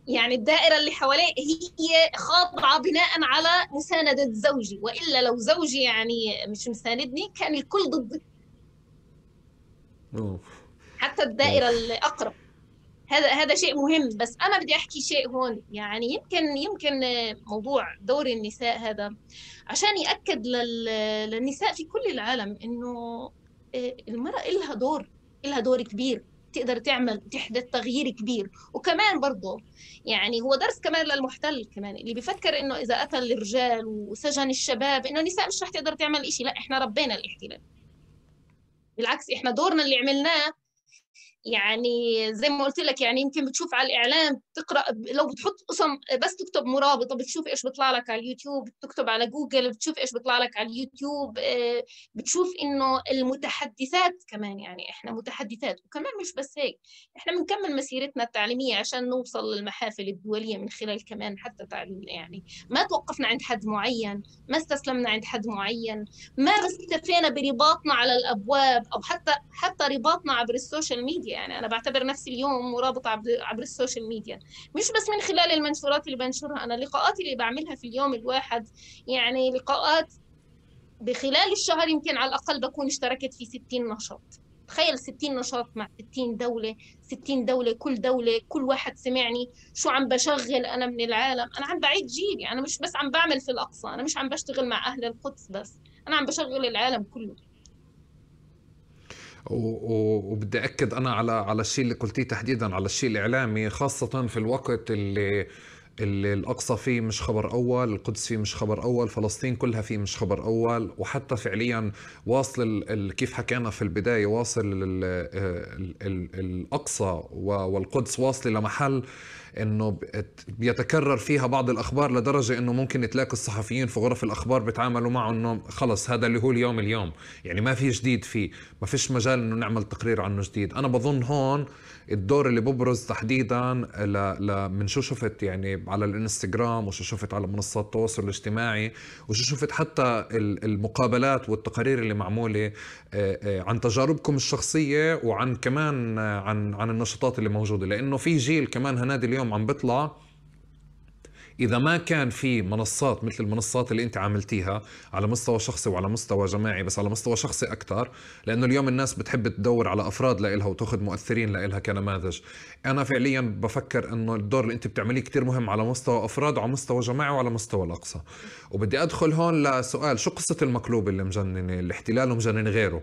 يعني الدائرة اللي حواليه هي خاضعة بناء على مساندة زوجي وإلا لو زوجي يعني مش مساندني كان الكل ضدي. حتى الدائرة الاقرب هذا هذا شيء مهم بس أنا بدي أحكي شيء هون. يعني يمكن يمكن موضوع دور النساء هذا. عشان يأكد للنساء في كل العالم إنه آه، المرأة لها دور. لها دور كبير تقدر تعمل تحدث تغيير كبير. وكمان برضه يعني هو درس كمان للمحتل كمان اللي بيفكر إنه إذا قتل الرجال وسجن الشباب إنه النساء مش رح تقدر تعمل شيء لا إحنا ربينا الاحتلال. بالعكس إحنا دورنا اللي عملناه يعني زي ما قلت لك يعني يمكن بتشوف على الاعلام تقرأ لو بتحط قسم بس تكتب مرابطة بتشوف إيش بيطلع لك على اليوتيوب بتكتب على جوجل بتشوف إيش بيطلع لك على اليوتيوب آه، بتشوف إنه المتحدثات كمان يعني إحنا متحدثات وكمان مش بس هيك إحنا بنكمل مسيرتنا التعليمية عشان نوصل للمحافل الدولية من خلال كمان حتى تعليم يعني ما توقفنا عند حد معين ما استسلمنا عند حد معين ما اكتفينا برباطنا على الأبواب أو حتى حتى رباطنا عبر ال social media. يعني أنا. بعتبر نفسي اليوم مرابطة عبر, عبر السوشيال ميديا. مش بس من خلال المنشورات اللي بنشرها أنا اللقاءات اللي بعملها في اليوم الواحد يعني لقاءات بخلال الشهر يمكن على الأقل بكون اشتركت في 60 نشاط. تخيل 60 نشاط مع 60 دولة 60 دولة كل دولة كل واحد سمعني شو عم بشغل أنا من العالم. أنا عم بعيد جيلي. أنا مش بس عم بعمل في الأقصى أنا مش عم بشتغل مع أهل القدس بس. أنا عم بشغل العالم كله. وبدي أكد أنا على على الشيء اللي قلتيه تحديدا على الشيء الإعلامي خاصة في الوقت اللي اللي الأقصى فيه مش خبر أول، القدس فيه مش خبر أول، فلسطين كلها فيه مش خبر أول، وحتى فعليا واصل كيف حكينا في البداية واصل الأقصى والقدس واصله لمحل إنه بيتكرر فيها بعض الأخبار لدرجة إنه ممكن تلاقي الصحفيين في غرف الأخبار بيتعاملوا معه إنه خلص هذا اللي هو اليوم اليوم. يعني ما في جديد فيه. ما فيش مجال إنه نعمل تقرير عنه جديد. أنا بظن هون الدور اللي ببرز تحديدا ل... من شو شفت يعني على الإنستغرام وشو شفت على منصات التواصل الاجتماعي وشو شفت حتى المقابلات والتقارير اللي معمولة آه، آه، عن تجاربكم الشخصية وعن كمان عن عن النشاطات اللي موجودة. لأنه في جيل كمان هنادي اليوم عم بيطلع إذا ما كان في منصات مثل المنصات اللي أنت عملتيها على مستوى شخصي وعلى مستوى جماعي بس على مستوى شخصي أكثر لأنه اليوم الناس بتحب تدور على أفراد لإلها وتأخذ مؤثرين لإلها كنماذج. أنا فعليا بفكر إنه الدور اللي أنت بتعمليه كتير مهم على مستوى أفراد وعلى مستوى جماعي وعلى مستوى الأقصى. وبدي أدخل هون لسؤال شو قصة المقلوب اللي مجننة الاحتلال ومجنن غيره؟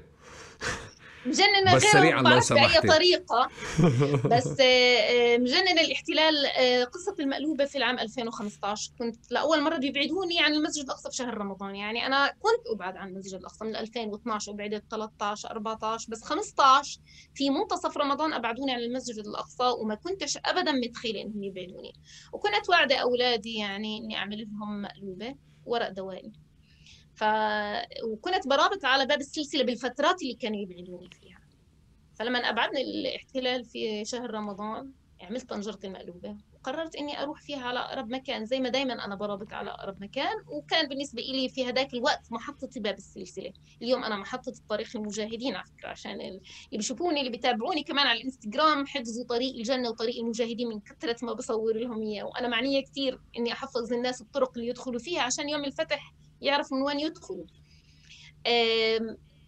مجننة بس سريعا لو سمحتي بأي طريقة. بس آه، مجنن الاحتلال آه، قصة المقلوبة في العام 2015 كنت لأول مرة بيبعدوني عن المسجد الأقصى في شهر رمضان. يعني أنا كنت أبعد عن المسجد الأقصى من 2012 وبعدت 13 14 بس 15 في منتصف رمضان أبعدوني عن المسجد الأقصى وما كنتش أبدا متخيلة إنهم يبعدوني. وكنت واعدة أولادي يعني إني أعمل لهم مقلوبة ورق دوائي ف وكنت برابط على باب السلسلة بالفترات اللي كانوا يبعدوني فيها. فلما ابعدني الاحتلال في شهر رمضان عملت طنجره المقلوبه قررت إني أروح فيها على أقرب مكان زي ما دائما أنا برابط على أقرب مكان وكان بالنسبة لي في هذاك الوقت محطتي باب السلسلة. اليوم أنا محطة طريق المجاهدين على فكرة عشان اللي بيشوفوني اللي بيتابعوني كمان على الإنستغرام حفظوا طريق الجنة وطريق المجاهدين من كثرة ما بصور لهم إياه. وأنا معنية كثير إني أحفظ الناس الطرق اللي يدخلوا فيها عشان يوم الفتح يعرفوا من وين يدخلوا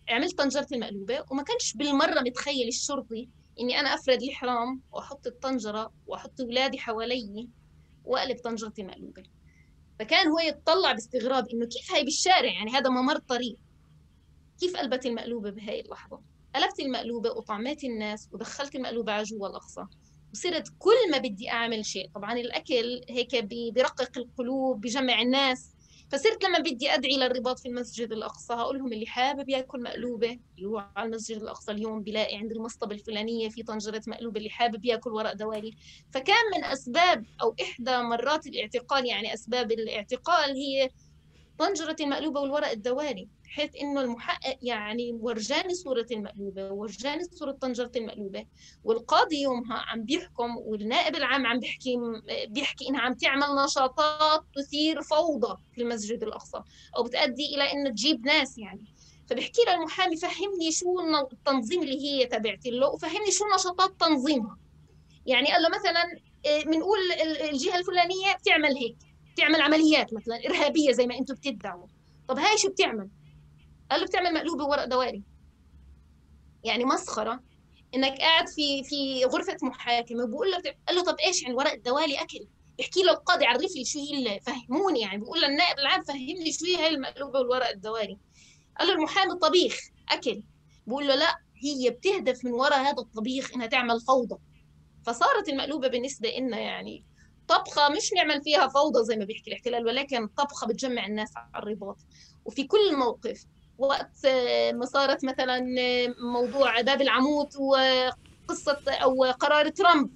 عملت طنجرة المقلوبة وما كانش بالمرة متخيل الشرطي إني أنا أفرد الحرام وأحط الطنجرة وأحط أولادي حوالي وأقلب طنجرة المقلوبة. فكان هو يتطلع باستغراب إنه كيف هاي بالشارع؟ يعني هذا ممر طريق. كيف قلبت المقلوبة بهاي اللحظة؟ قلبت المقلوبة وطعمت الناس ودخلت المقلوبة على جوا الأقصى. وصرت كل ما بدي أعمل شيء طبعا الأكل هيك بيرقق القلوب بجمع الناس. فصرت لما بدي أدعي للرباط في المسجد الأقصى أقول لهم اللي حابب يأكل مقلوبة يروح على المسجد الأقصى اليوم بيلاقي عند المصطبة الفلانية في طنجرة مقلوبة اللي حابب يأكل ورق دوالي. فكان من أسباب أو إحدى مرات الاعتقال يعني أسباب الاعتقال هي طنجرة المقلوبة والورق الدوالي بحيث إنه المحقق يعني ورجاني صورة المقلوبة ورجاني صورة طنجرة المقلوبة. والقاضي يومها عم بيحكم والنائب العام عم بيحكي بيحكي إنها عم تعمل نشاطات تثير فوضى في المسجد الأقصى أو بتؤدي إلى إنه تجيب ناس يعني. فبحكي له المحامي فهمني شو التنظيم اللي هي تبعت له وفهمني شو نشاطات تنظيمها. يعني قال له مثلا بنقول إيه، الجهة الفلانية بتعمل هيك. بتعمل عمليات مثلا إرهابية زي ما أنتم بتدعوا. طب هاي شو بتعمل؟ قال له بتعمل مقلوبة ورق دوائري. يعني مسخرة. إنك قاعد في في غرفة محاكمة وبقول له قال له طب إيش يعني ورق الدوالي أكل؟ بيحكي له القاضي عرف لي شو هي فهموني يعني. بقول للنائب العام فهمني شو هي هاي المقلوبة والورق الدوالي قال له المحامي طبيخ أكل. بقول له لا هي بتهدف من وراء هذا الطبيخ إنها تعمل فوضى. فصارت المقلوبة بالنسبة لنا يعني طبخة مش نعمل فيها فوضى زي ما بيحكي الاحتلال ولكن طبخة بتجمع الناس على الرباط. وفي كل موقف وقت ما صارت مثلا موضوع باب العمود وقصة أو قرار ترامب.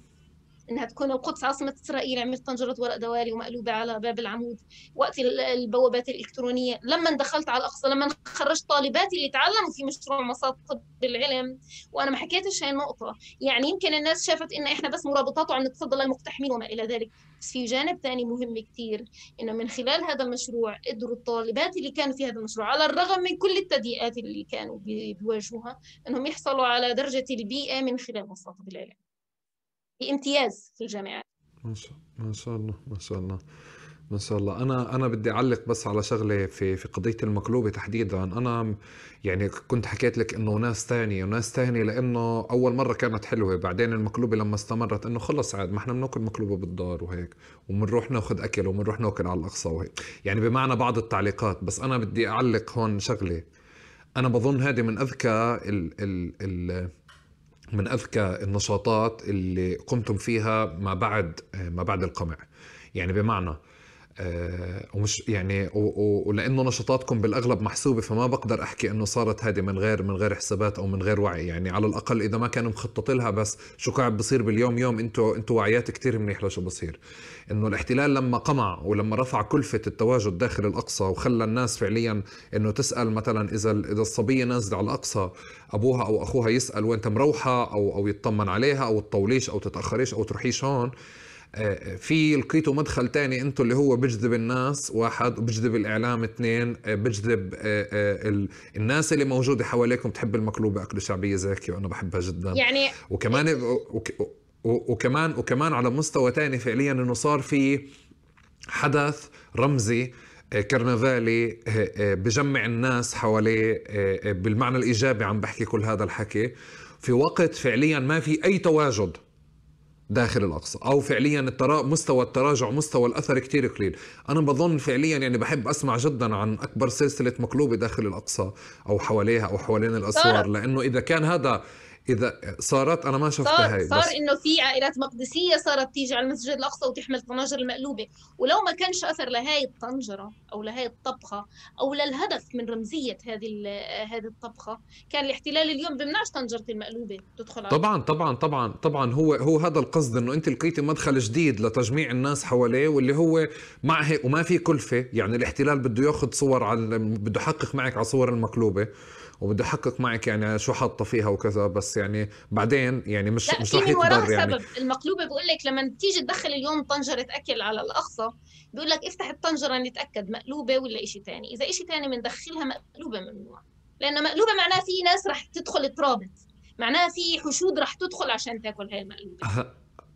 إنها تكون القدس عاصمة إسرائيل عملت طنجرة ورق دوالي ومقلوبة على باب العمود. وقت البوابات الإلكترونية لما دخلت على الأقصى لما خرجت طالباتي اللي تعلموا في مشروع مصاطب العلم. وأنا ما حكيتش هاي النقطه يعني يمكن الناس شافت إن إحنا بس مرابطات وعم نتصدى للمقتحمين وما إلى ذلك. بس في جانب ثاني مهم كثير إنه من خلال هذا المشروع قدروا الطالبات اللي كانوا في هذا المشروع على الرغم من كل التضييقات اللي كانوا بيواجهوها إنهم يحصلوا على درجة البيئة من خلال مصاطب العلم. بامتياز في الجامعات ما شاء ما شاء الله ما شاء الله ما شاء الله. أنا أنا بدي أعلق بس على شغلة في في قضية المقلوبة تحديدا. أنا يعني كنت حكيت لك إنه ناس تانية وناس تانية لأنه أول مرة كانت حلوة. بعدين المقلوبة لما استمرت إنه خلص عاد ما إحنا بناكل مقلوبة بالدار وهيك وبنروح ناخذ أكل وبنروح ناكل على الأقصى وهيك. يعني بمعنى بعض التعليقات بس أنا بدي أعلق هون شغلة. أنا بظن هذه من أذكى ال ال ال من أذكى النشاطات اللي قمتم فيها ما بعد ما بعد القمع. يعني بمعنى آه، ومش يعني ولأنه نشاطاتكم بالأغلب محسوبة فما بقدر أحكي إنه صارت هذه من غير من غير حسابات أو من غير وعي. يعني على الأقل إذا ما كانوا مخطط لها بس شو قاعد بصير باليوم يوم أنتوا إنتوا وعيات كثير منيح لشو بصير. إنه الاحتلال لما قمع ولما رفع كلفة التواجد داخل الأقصى وخلى الناس فعليا إنه تسأل مثلا إذا إذا الصبية نازلة على الأقصى أبوها أو أخوها يسأل وين مروحه أو أو يطمن عليها أو تطوليش أو تتأخريش أو تروحيش هون في لقيتوا مدخل تاني أنتم اللي هو بجذب الناس واحد وبجذب الإعلام اثنين بجذب آه، آه، الناس اللي موجودة حواليكم تحب المقلوبة اكله شعبية زاكي وأنا بحبها جدا. يعني وكمان وكمان وكمان على مستوى تاني فعليا إنه صار في حدث رمزي آه، كرنفالي بجمع الناس حواليه بالمعنى الإيجابي عم بحكي كل هذا الحكي. في وقت فعليا ما في أي تواجد. داخل الأقصى. أو فعليا الترا... مستوى التراجع مستوى الأثر كتير قليل. أنا بظن فعليا يعني بحب أسمع جدا عن أكبر سلسلة مقلوبة داخل الأقصى أو حواليها أو حوالين الأسوار. لأنه إذا كان هذا إذا صارت أنا ما شفتها صار هاي صار إنه في عائلات مقدسية صارت تيجي على المسجد الأقصى وتحمل طناجر المقلوبة. ولو ما كانش أثر لهي الطنجرة أو لهي الطبخة أو للهدف من رمزية هذه هذه الطبخة كان الاحتلال اليوم بمنعش طنجرة المقلوبة تدخل طبعا طبعا طبعا طبعا هو هو هذا القصد إنه أنت لقيتي مدخل جديد لتجميع الناس حواليه واللي هو مع وما في كلفة. يعني الاحتلال بده ياخذ صور على بده يحقق معك على صور المقلوبة. وبده يحقق معك يعني شو حاطة فيها وكذا بس يعني بعدين يعني مش لا مش رح يقدر يعني. سبب. المقلوبة بقول لك لما تيجي تدخل اليوم طنجرة أكل على الأقصى بيقول لك افتح الطنجرة نتأكد مقلوبة ولا إشي تاني. إذا إشي تاني بندخلها مقلوبة ممنوع. لأن مقلوبة معناها في ناس رح تدخل ترابط. معناها في حشود رح تدخل عشان تاكل هاي المقلوبة. ه- ه-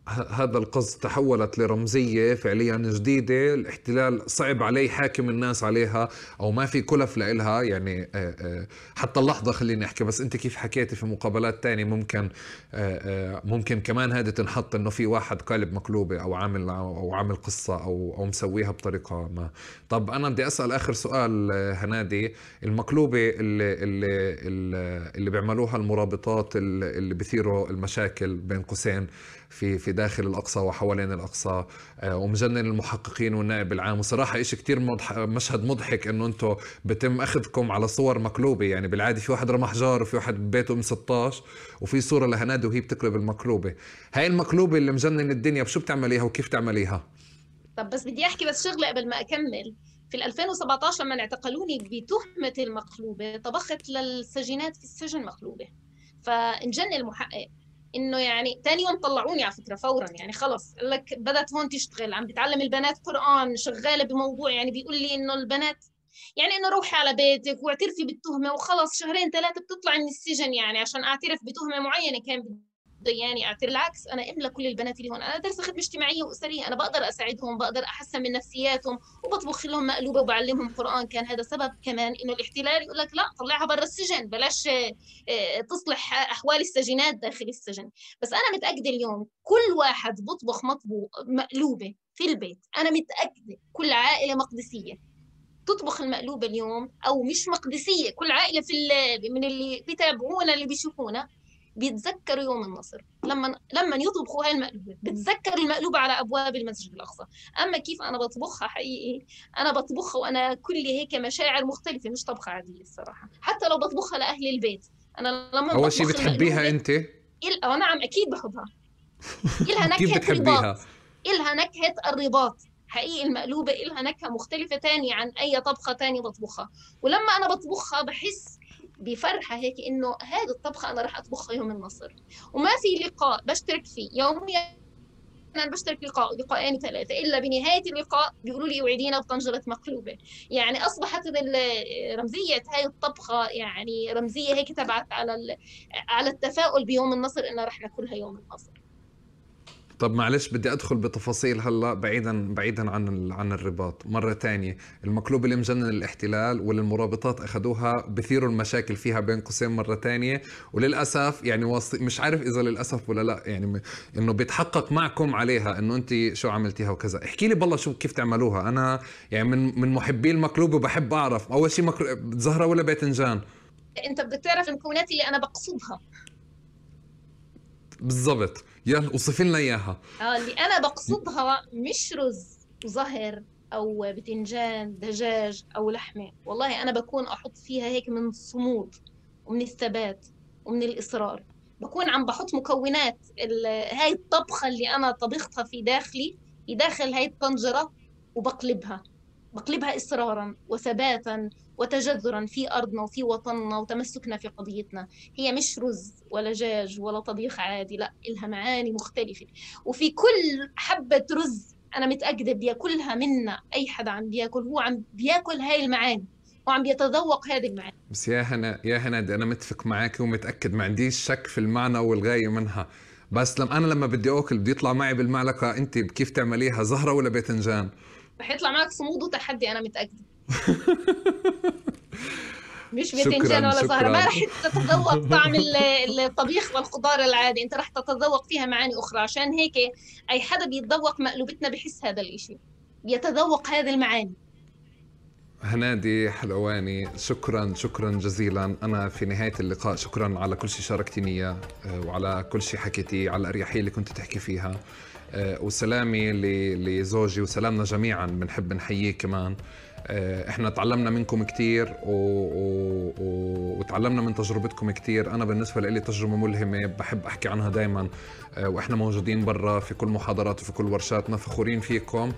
هذا القصد تحولت لرمزية فعليا جديدة. الاحتلال صعب عليه يحاكم الناس عليها أو ما في كلف لإلها. يعني آه، آه، حتى اللحظة خليني أحكي بس أنت كيف حكيتي في مقابلات تانية؟ ممكن آه، ممكن كمان هذه تنحط إنه في واحد قالب مقلوبة أو عامل أو عامل قصة أو أو مسويها بطريقة ما. طب أنا بدي أسأل آخر سؤال هنادي. المقلوبة اللي اللي اللي, اللي بيعملوها المرابطات اللي بيثيروا المشاكل بين قوسين في في داخل الأقصى وحوالين الأقصى آه، ومجنن المحققين والنائب العام. وصراحة كتير مضح مشهد مضحك إنه أنتم بتم أخذكم على صور مقلوبة. يعني بالعادة في واحد رمى حجار وفي واحد ببيته ام 16 وفي صورة لهنادي وهي بتقلب المقلوبة. هاي المقلوبة اللي مجنن الدنيا بشو بتعمليها وكيف تعمليها؟ طب بس بدي أحكي بس شغلة قبل ما أكمل. في ال 2017 لما اعتقلوني بتهمة المقلوبة طبخت للسجينات في السجن مقلوبة. فانجن المحقق إنه يعني تاني يوم طلعوني على فكرة فورا يعني خلص قال لك بدأت هون تشتغل عم بتعلم البنات قرآن شغالة بموضوع يعني بيقول لي إنه البنات يعني إنه روحي على بيتك واعترفي بالتهمة وخلص شهرين ثلاثة بتطلعي من السجن يعني عشان أعترف بتهمة معينة كان يعني أعترف. بالعكس أنا ام لكل البنات اللي هون. أنا دارسه خدمة اجتماعية وأسرية. أنا بقدر أساعدهم بقدر أحسن من نفسياتهم وبطبخ لهم مقلوبة وبعلمهم قرآن. كان هذا سبب كمان إنه الاحتلال يقول لك لا طلعها برا السجن. بلاش آه، تصلح أحوال السجينات داخل السجن. بس أنا متأكدة اليوم كل واحد بطبخ مطبوخ مقلوبة في البيت. أنا متأكدة. كل عائلة مقدسية تطبخ المقلوبة اليوم أو مش مقدسية. كل عائلة في من اللي بيتابعونا اللي بيشوفونا بيتذكروا يوم النصر. لما لما يطبخوا هاي المقلوبه بتذكروا المقلوبه على أبواب المسجد الأقصى. أما كيف أنا بطبخها حقيقي أنا بطبخها وأنا كلي هيك مشاعر مختلفة مش طبخة عادية الصراحة. حتى لو بطبخها لأهل البيت أنا لما أول شيء بتحبيها المقلوبة- أنت؟ إل... نعم أكيد بحبها. إلها كيف نكهة بتحبيها. رباط إلها نكهة الرباط. حقيقي المقلوبة إلها نكهة مختلفة تانية عن أي طبخة تانية بطبخها. ولما أنا بطبخها بحس بفرحة هيك إنه هذه الطبخه أنا راح اطبخها يوم النصر. وما في لقاء بشترك فيه يوميا أنا بشترك لقاء لقاءين ثلاثة إلا بنهاية اللقاء بيقولوا لي أوعدينا بطنجرة مقلوبة. يعني أصبحت رمزية هاي الطبخة يعني رمزية هيك تبعت على على التفاؤل بيوم النصر إنه رح ناكلها يوم النصر. طب معلش بدي أدخل بتفاصيل هلأ بعيدا بعيدا عن عن الرباط. مرة تانية المقلوب اللي مجنن الاحتلال واللي المرابطات أخذوها بثيروا المشاكل فيها بين قوسين مرة تانية وللأسف يعني. مش عارف إذا للأسف ولا لأ يعني إنه بيتحقق معكم عليها إنه أنت شو عملتيها وكذا. احكي لي بالله شو كيف تعملوها. أنا يعني من من محبي المقلوب وبحب أعرف. أول شيء مقلوب زهرة ولا باذنجان أنت بدك تعرف المكونات اللي أنا بقصدها. بالضبط. يلا وصفي لنا إياها. آه اللي أنا بقصدها مش رز وزهر أو باذنجان دجاج أو لحمة. والله أنا بكون أحط فيها هيك من الصمود ومن الثبات ومن الإصرار. بكون عم بحط مكونات هاي الطبخة اللي أنا طبختها في داخلي في داخل هاي الطنجرة وبقلبها. بقلبها إصرارا وثباتا وتجذرا في أرضنا وفي وطننا وتمسكنا في قضيتنا. هي مش رز ولا دجاج ولا طبيخ عادي لا إلها معاني مختلفة. وفي كل حبة رز أنا متأكدة بياكلها منا أي حدا عم بياكل هو عم بياكل هاي المعاني وعم بيتذوق هذه المعاني. بس يا هنا يا هنادي أنا متفق معك ومتأكد ما عنديش شك في المعنى والغاية منها. بس لما أنا لما بدي أكل بدي يطلع معي بالمعلقة انت كيف تعمليها زهرة ولا باذنجان رح يطلع معك صمود وتحدي أنا متأكدة. مش باذنجان ولا شكراً. ما رح تتذوق طعم ال- الطبيخ والخضار العادي. انت رح تتذوق فيها معاني أخرى. عشان هيك أي حدا بيتذوق مقلوبتنا بحس هذا الإشي. بيتذوق هذه المعاني. هنادي حلواني. شكرا شكرا جزيلا. أنا في نهاية اللقاء شكرا على كل شيء شاركتني اياه وعلى كل شيء حكيتيه على الأريحية اللي كنت تحكي فيها. آه، وسلامي ل- لزوجي وسلامنا جميعا. بنحب نحييه كمان. إحنا تعلمنا منكم كثير و... و... و... وتعلمنا من تجربتكم كثير أنا بالنسبة لي تجربة ملهمة بحب أحكي عنها دائما وإحنا موجودين برا في كل محاضرات وفي كل ورشاتنا فخورين فيكم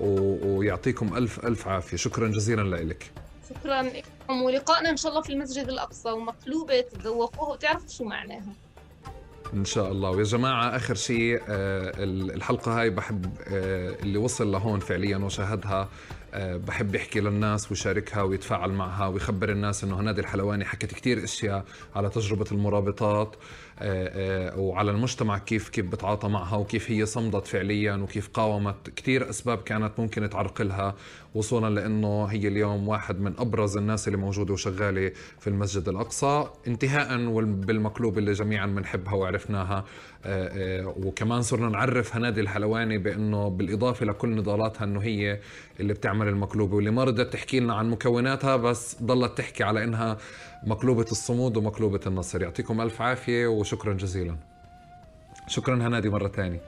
و... ويعطيكم الف ألف عافية. شكرا جزيلا لك شكرا لكم ولقائنا إن شاء الله في المسجد الأقصى ومقلوبة تتذوقوها وتعرفوا شو معناها. إن شاء الله. ويا جماعة آخر شيء آه، الحلقة هاي بحب آه، اللي وصل لهون فعليا وشاهدها. آه، بحب يحكي للناس ويشاركها ويتفاعل معها ويخبر الناس إنه هنادي الحلواني حكت كثير أشياء على تجربة المرابطات. وعلى المجتمع كيف كيف بتعاطى معها وكيف هي صمدت فعليا وكيف قاومت. كثير أسباب كانت ممكن تعرقلها وصولا لأنه هي اليوم واحد من أبرز الناس اللي موجودة وشغالة في المسجد الأقصى انتهاء بالمقلوب اللي جميعا بنحبها وعرفناها. آه، آه، وكمان صرنا نعرف هنادي الحلواني بأنه بالإضافة لكل نضالاتها إنه هي اللي بتعمل المقلوبه واللي ما ردت تحكي لنا عن مكوناتها بس ضلت تحكي على إنها مقلوبة الصمود ومقلوبة النصر. يعطيكم ألف عافية وشكرا جزيلا. شكرا هنادي مرة ثانية